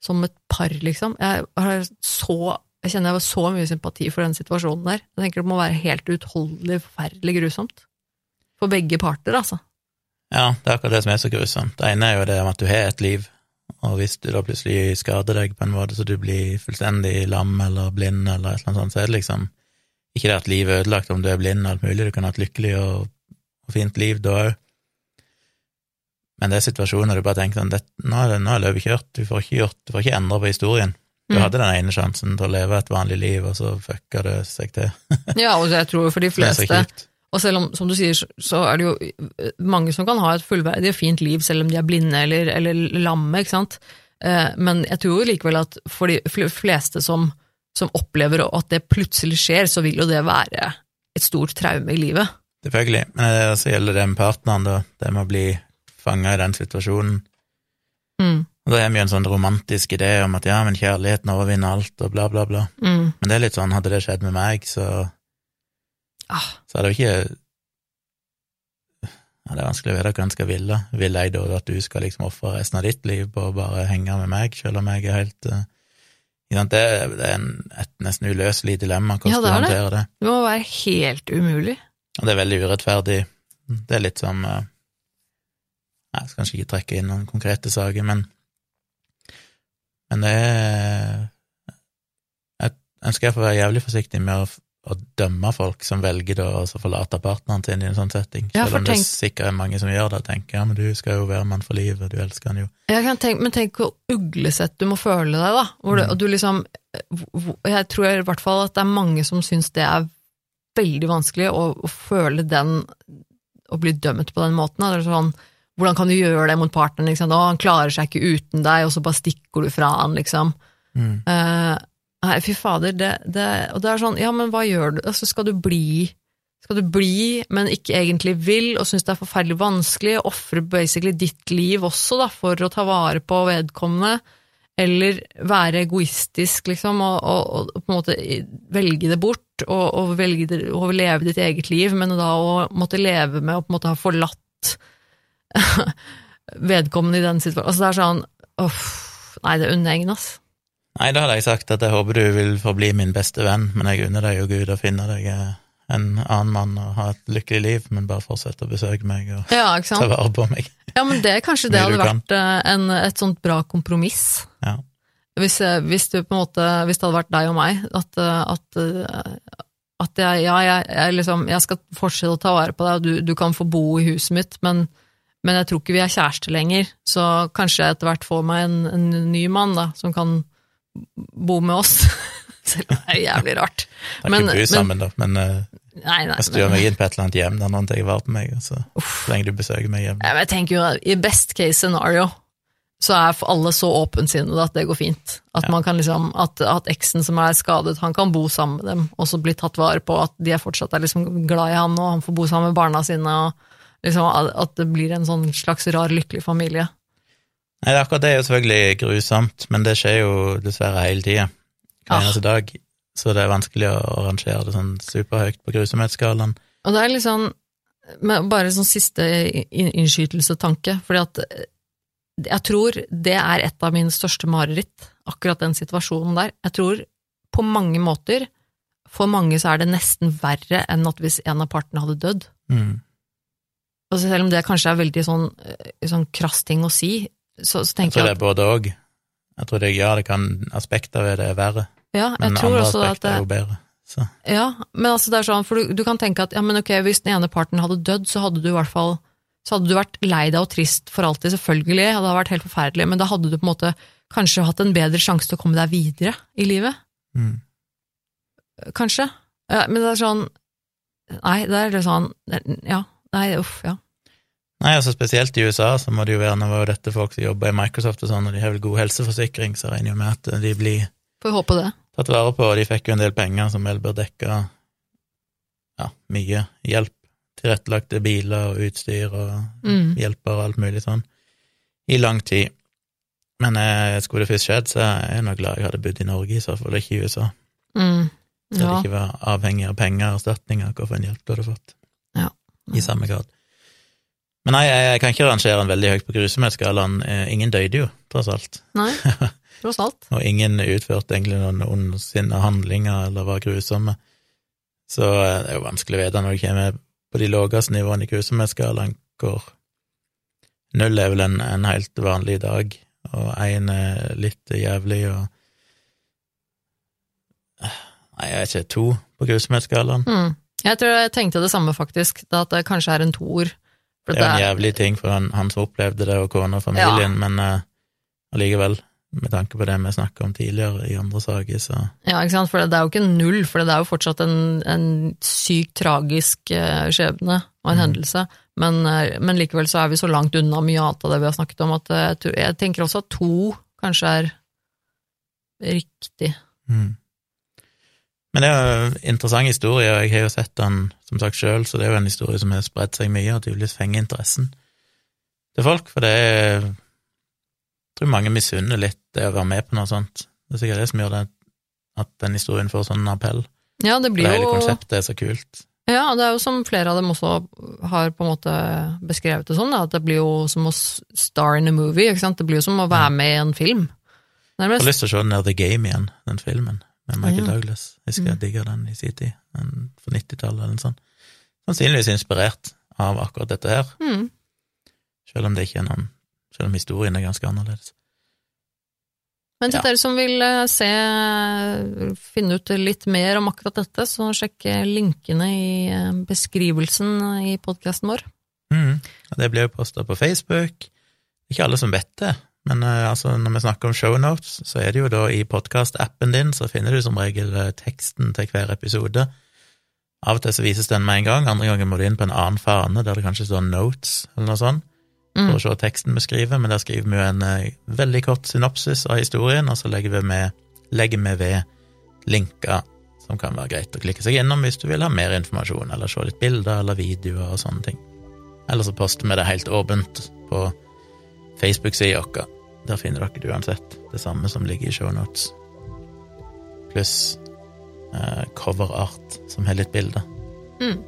som et par, liksom. Jeg, så, jeg kjenner jeg har så mye sympati for den situasjonen der. Jeg tenker det må være helt uutholdelig, forferdelig grusomt. For begge parter, altså. Ja, det er akkurat det som er så grusomt. Det ene er jo det om at du har et liv, og hvis du da plutselig skader deg på en måte så du blir fullstendig lam eller blind eller et eller annet sånt, så er det liksom ikke det at livet er ødelagt om du er blind og alt mulig, du kan ha et lykkelig og, og fint liv da òg. Men det er situasjoner du bare tenker sånn, det, nå er det, nå er løpet kjørt, du får ikke gjort, du får ikke endre på historien. Du Mm. hadde den ene sjansen til å leve et vanlig liv, og så fucka det seg til. <laughs> Ja, og jeg tror for de fleste. Og selv om, som du sier, så er det jo eh, mange som kan ha et fullverdig og fint liv selv om de er blinde eller, eller lamme, ikke sant. Eh, Men jeg tror likevel at for de fleste som, som opplever at det plutselig skjer, så vil jo det være et stort traume i livet. Selvfølgelig. Men det så gjelder det med partneren, da. Det med å bli fanga i den situasjonen. Mm, Og da har vi jo en sånn romantisk idé om at ja, men kjærligheten overvinner alt, og bla, bla, bla. mm. Men det er litt sånn, hadde det skjedd med meg, så, Ah, så hadde det jo ikke Ja, det er vanskelig å vite hva en skal ville. Vil jeg da at du skal liksom ofre resten av ditt liv på å bare henge med meg, selv om jeg er helt sant? Det, er- en, et nesten uløselig dilemma hvordan Ja, du det er det. håndterer det. det må være helt umulig. Og det er veldig urettferdig. Det er litt som eh, Jeg skal kanskje ikke trekke inn noen konkrete saker, men Men det er Jeg ønsker jeg får være jævlig forsiktig med å, å dømme folk som velger å forlate partneren sin i en sånn setting. Ja, Selv om det sikkert er mange som gjør det, tenker ja, men du skal jo være mann for livet, du elsker han jo. Jeg kan tenke, men tenk hvor uglesett du må føle deg, da. Hvor du, Mm. du liksom, jeg tror i hvert fall at det er mange som syns det er veldig vanskelig å, å føle den Å bli dømt på den måten. da. Det er sånn, hvordan kan du gjøre det mot partneren? Liksom? Å, han klarer seg ikke uten deg, og så bare stikker du fra han, liksom. Mm. Eh, nei, fy fader, det, det, og det er sånn, ja, men hva gjør du? Altså, skal du bli skal du bli, men ikke egentlig vil, og syns det er forferdelig vanskelig, ofre basically ditt liv også, da, for å ta vare på vedkommende, eller være egoistisk, liksom, og, og, og på en måte velge det bort, og, og velge det, og leve ditt eget liv, men da å måtte leve med å på en måte ha forlatt <laughs> vedkommende i den situasjonen. Altså, det er sånn, uff, nei, det jeg ingen, ass. Nei, da hadde jeg sagt at jeg håper du vil forbli min beste venn, men jeg unner deg jo Gud å finne deg eh, en annen mann og ha et lykkelig liv, men bare fortsette å besøke meg og Ja, ta vare på meg. Ja, men det kanskje det hadde vært eh, en, et sånt bra kompromiss. Ja. Hvis, eh, hvis, du på en måte, hvis det hadde vært deg og meg, at, at, at jeg, ja, jeg, jeg, liksom, jeg skal fortsette å ta vare på deg, og du, du kan få bo i huset mitt, men, men jeg tror ikke vi er kjærester lenger, så kanskje jeg etter hvert får meg en, en ny mann da, som kan bo med oss. <laughs> Selv om det er jævlig rart. Da Men- kan vi bo men- sammen, da, men uh, Nei, nei, jeg styrer meg inn på et eller annet hjem der noen tar vare på meg, så så lenge du besøker meg hjemme. Jeg tenker jo i best case scenario så er alle så åpensinnede at det går fint. At Ja. man kan liksom, at, at eksen som er skadet, han kan bo sammen med dem, og så bli tatt vare på, at de er fortsatt er liksom glad i han, og han får bo sammen med barna sine, og liksom at det blir en sånn slags rar, lykkelig familie. Nei, akkurat det er jo selvfølgelig grusomt, men det skjer jo dessverre hele tida. hver Ah. dag, så det er vanskelig å rangere det sånn superhøyt på grusomhetsskalaen. Og det er litt sånn, bare sånn siste innskytelse innskytelsetanke, fordi at eh, jeg tror det er et av mine største mareritt, akkurat den situasjonen der. Jeg tror på mange måter, for mange så er det nesten verre enn at hvis en av partene hadde dødd. Mm. Altså selv om det kanskje er veldig sånn, eh, sånn krass ting å si, så, så Jeg Jeg tror det er både òg. Jeg tror det, ja, det kan aspekter ved det er verre, ja, men tror andre aspekter det, er jo bedre. Så Ja, men altså det er sånn, for du, du kan tenke at ja, men ok, hvis den ene parten hadde dødd, så hadde du i hvert fall så hadde du vært lei deg og trist for alltid, selvfølgelig, det hadde vært helt forferdelig, men da hadde du på en måte kanskje hatt en bedre sjanse til å komme deg videre i livet, mm. kanskje. Ja, men det er sånn Nei, det er litt sånn Ja, nei, uff, ja. Nei, altså spesielt i USA så må det jo være Nå var jo dette folk som jobber i Microsoft og sånn, og de har vel god helseforsikring, så regner jo med at de blir tatt vare på, og de fikk jo en del penger som vel bør dekke ja, mye hjelp. Tilrettelagte biler og utstyr og Mm. hjelper og alt mulig sånn, i lang tid. Men eh, skulle det først skjedd, så er jeg nok glad jeg hadde bodd i Norge, i så fall, ikke i USA. Mm. Så det ikke var avhengig av penger og erstatninger, en hjelp du hadde fått. Ja. I samme grad. Men nei, jeg, jeg kan ikke rangere den veldig høyt på grusomhetsskalaen. Eh, Ingen døde jo, tross alt. Nei, <laughs> tross alt. Og ingen utførte egentlig noen ondsinna handlinger eller var grusomme. Så eh, det er jo vanskelig å vite når du kommer på de laveste nivåene i grusomhetsskalaen, hvor null er vel en, en helt vanlig dag, og én er litt jævlig, og Nei, jeg vet ikke, to på grusomhetsskalaen. Mm. Jeg tror jeg tenkte det samme, faktisk, at det kanskje er en toer. For Det er jo en jævlig ting for han, han som opplevde det, og kona og familien, men uh, allikevel, med tanke på det vi snakka om tidligere i andre saker, så Ja, ikke sant, for det er jo ikke null, for det er jo fortsatt en, en sykt tragisk eh, skjebne og en Mm. hendelse, men, eh, men likevel så er vi så langt unna mye annet av det vi har snakket om, at jeg, jeg tenker også at to kanskje er riktig. mm. Men det er jo en interessant historie, og jeg har jo sett den som sagt sjøl, så det er jo en historie som har spredt seg mye, og tydeligvis fenger interessen til folk, for det er Jeg tror mange misunner litt det å være med på noe sånt. Det er sikkert det som gjør det at den historien får sånn appell. Ja, det blir jo... hele konseptet er så kult. Ja, det er jo som flere av dem også har på en måte beskrevet det sånn, at det blir jo som å star in a movie, ikke sant? Det blir jo som å være med i en film, Jeg har lyst til å se den der The Game igjen, den filmen, med Michael Ja. Douglas. Jeg husker jeg Mm. digga den i sin tid, den fra 90-tallet eller noe sånt. Sannsynligvis inspirert av akkurat dette her, Mm. selv om det ikke er noen Selv om historien er ganske annerledes. Men til Ja. dere som vil eh, se, finne ut litt mer om akkurat dette, så sjekk linkene i eh, beskrivelsen i podkasten vår. Mm. Det blir jo posta på Facebook. Ikke alle som vet det, men eh, altså, når vi snakker om shownotes, så er det jo da i podkast-appen din, så finner du som regel eh, teksten til hver episode. Av og til så vises den med en gang, andre ganger må du inn på en annen fane der det kanskje står notes, eller noe sånt. Mm. for å se teksten vi skriver, men der skriver vi jo en eh, veldig kort synopsis av historien, og så legger vi, med, legger vi ved linker som kan være greit å klikke seg innom hvis du vil ha mer informasjon, eller se litt bilder eller videoer og sånne ting. Eller så poster vi det helt åpent på Facebook-sida vår. Der finner dere uansett det samme som ligger i shownotes. Pluss eh, coverart som har litt bilder. Mm.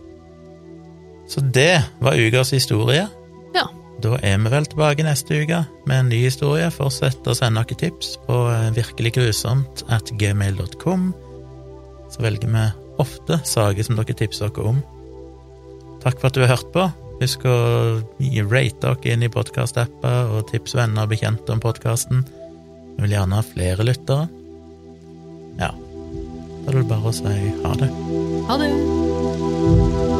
Så det var ukas historie. Ja. Da er vi vel tilbake neste uke med en ny historie. Fortsett å sende dere tips på eh, virkeliggrusomt at gmail.com. Så velger vi ofte saker som dere tipser dere om. Takk for at du har hørt på. Husk å rate dere inn i podkast-apper og tips venner og bekjente om podkasten. Vi vil gjerne ha flere lyttere. Ja, da er det bare å si ha det. Ha det!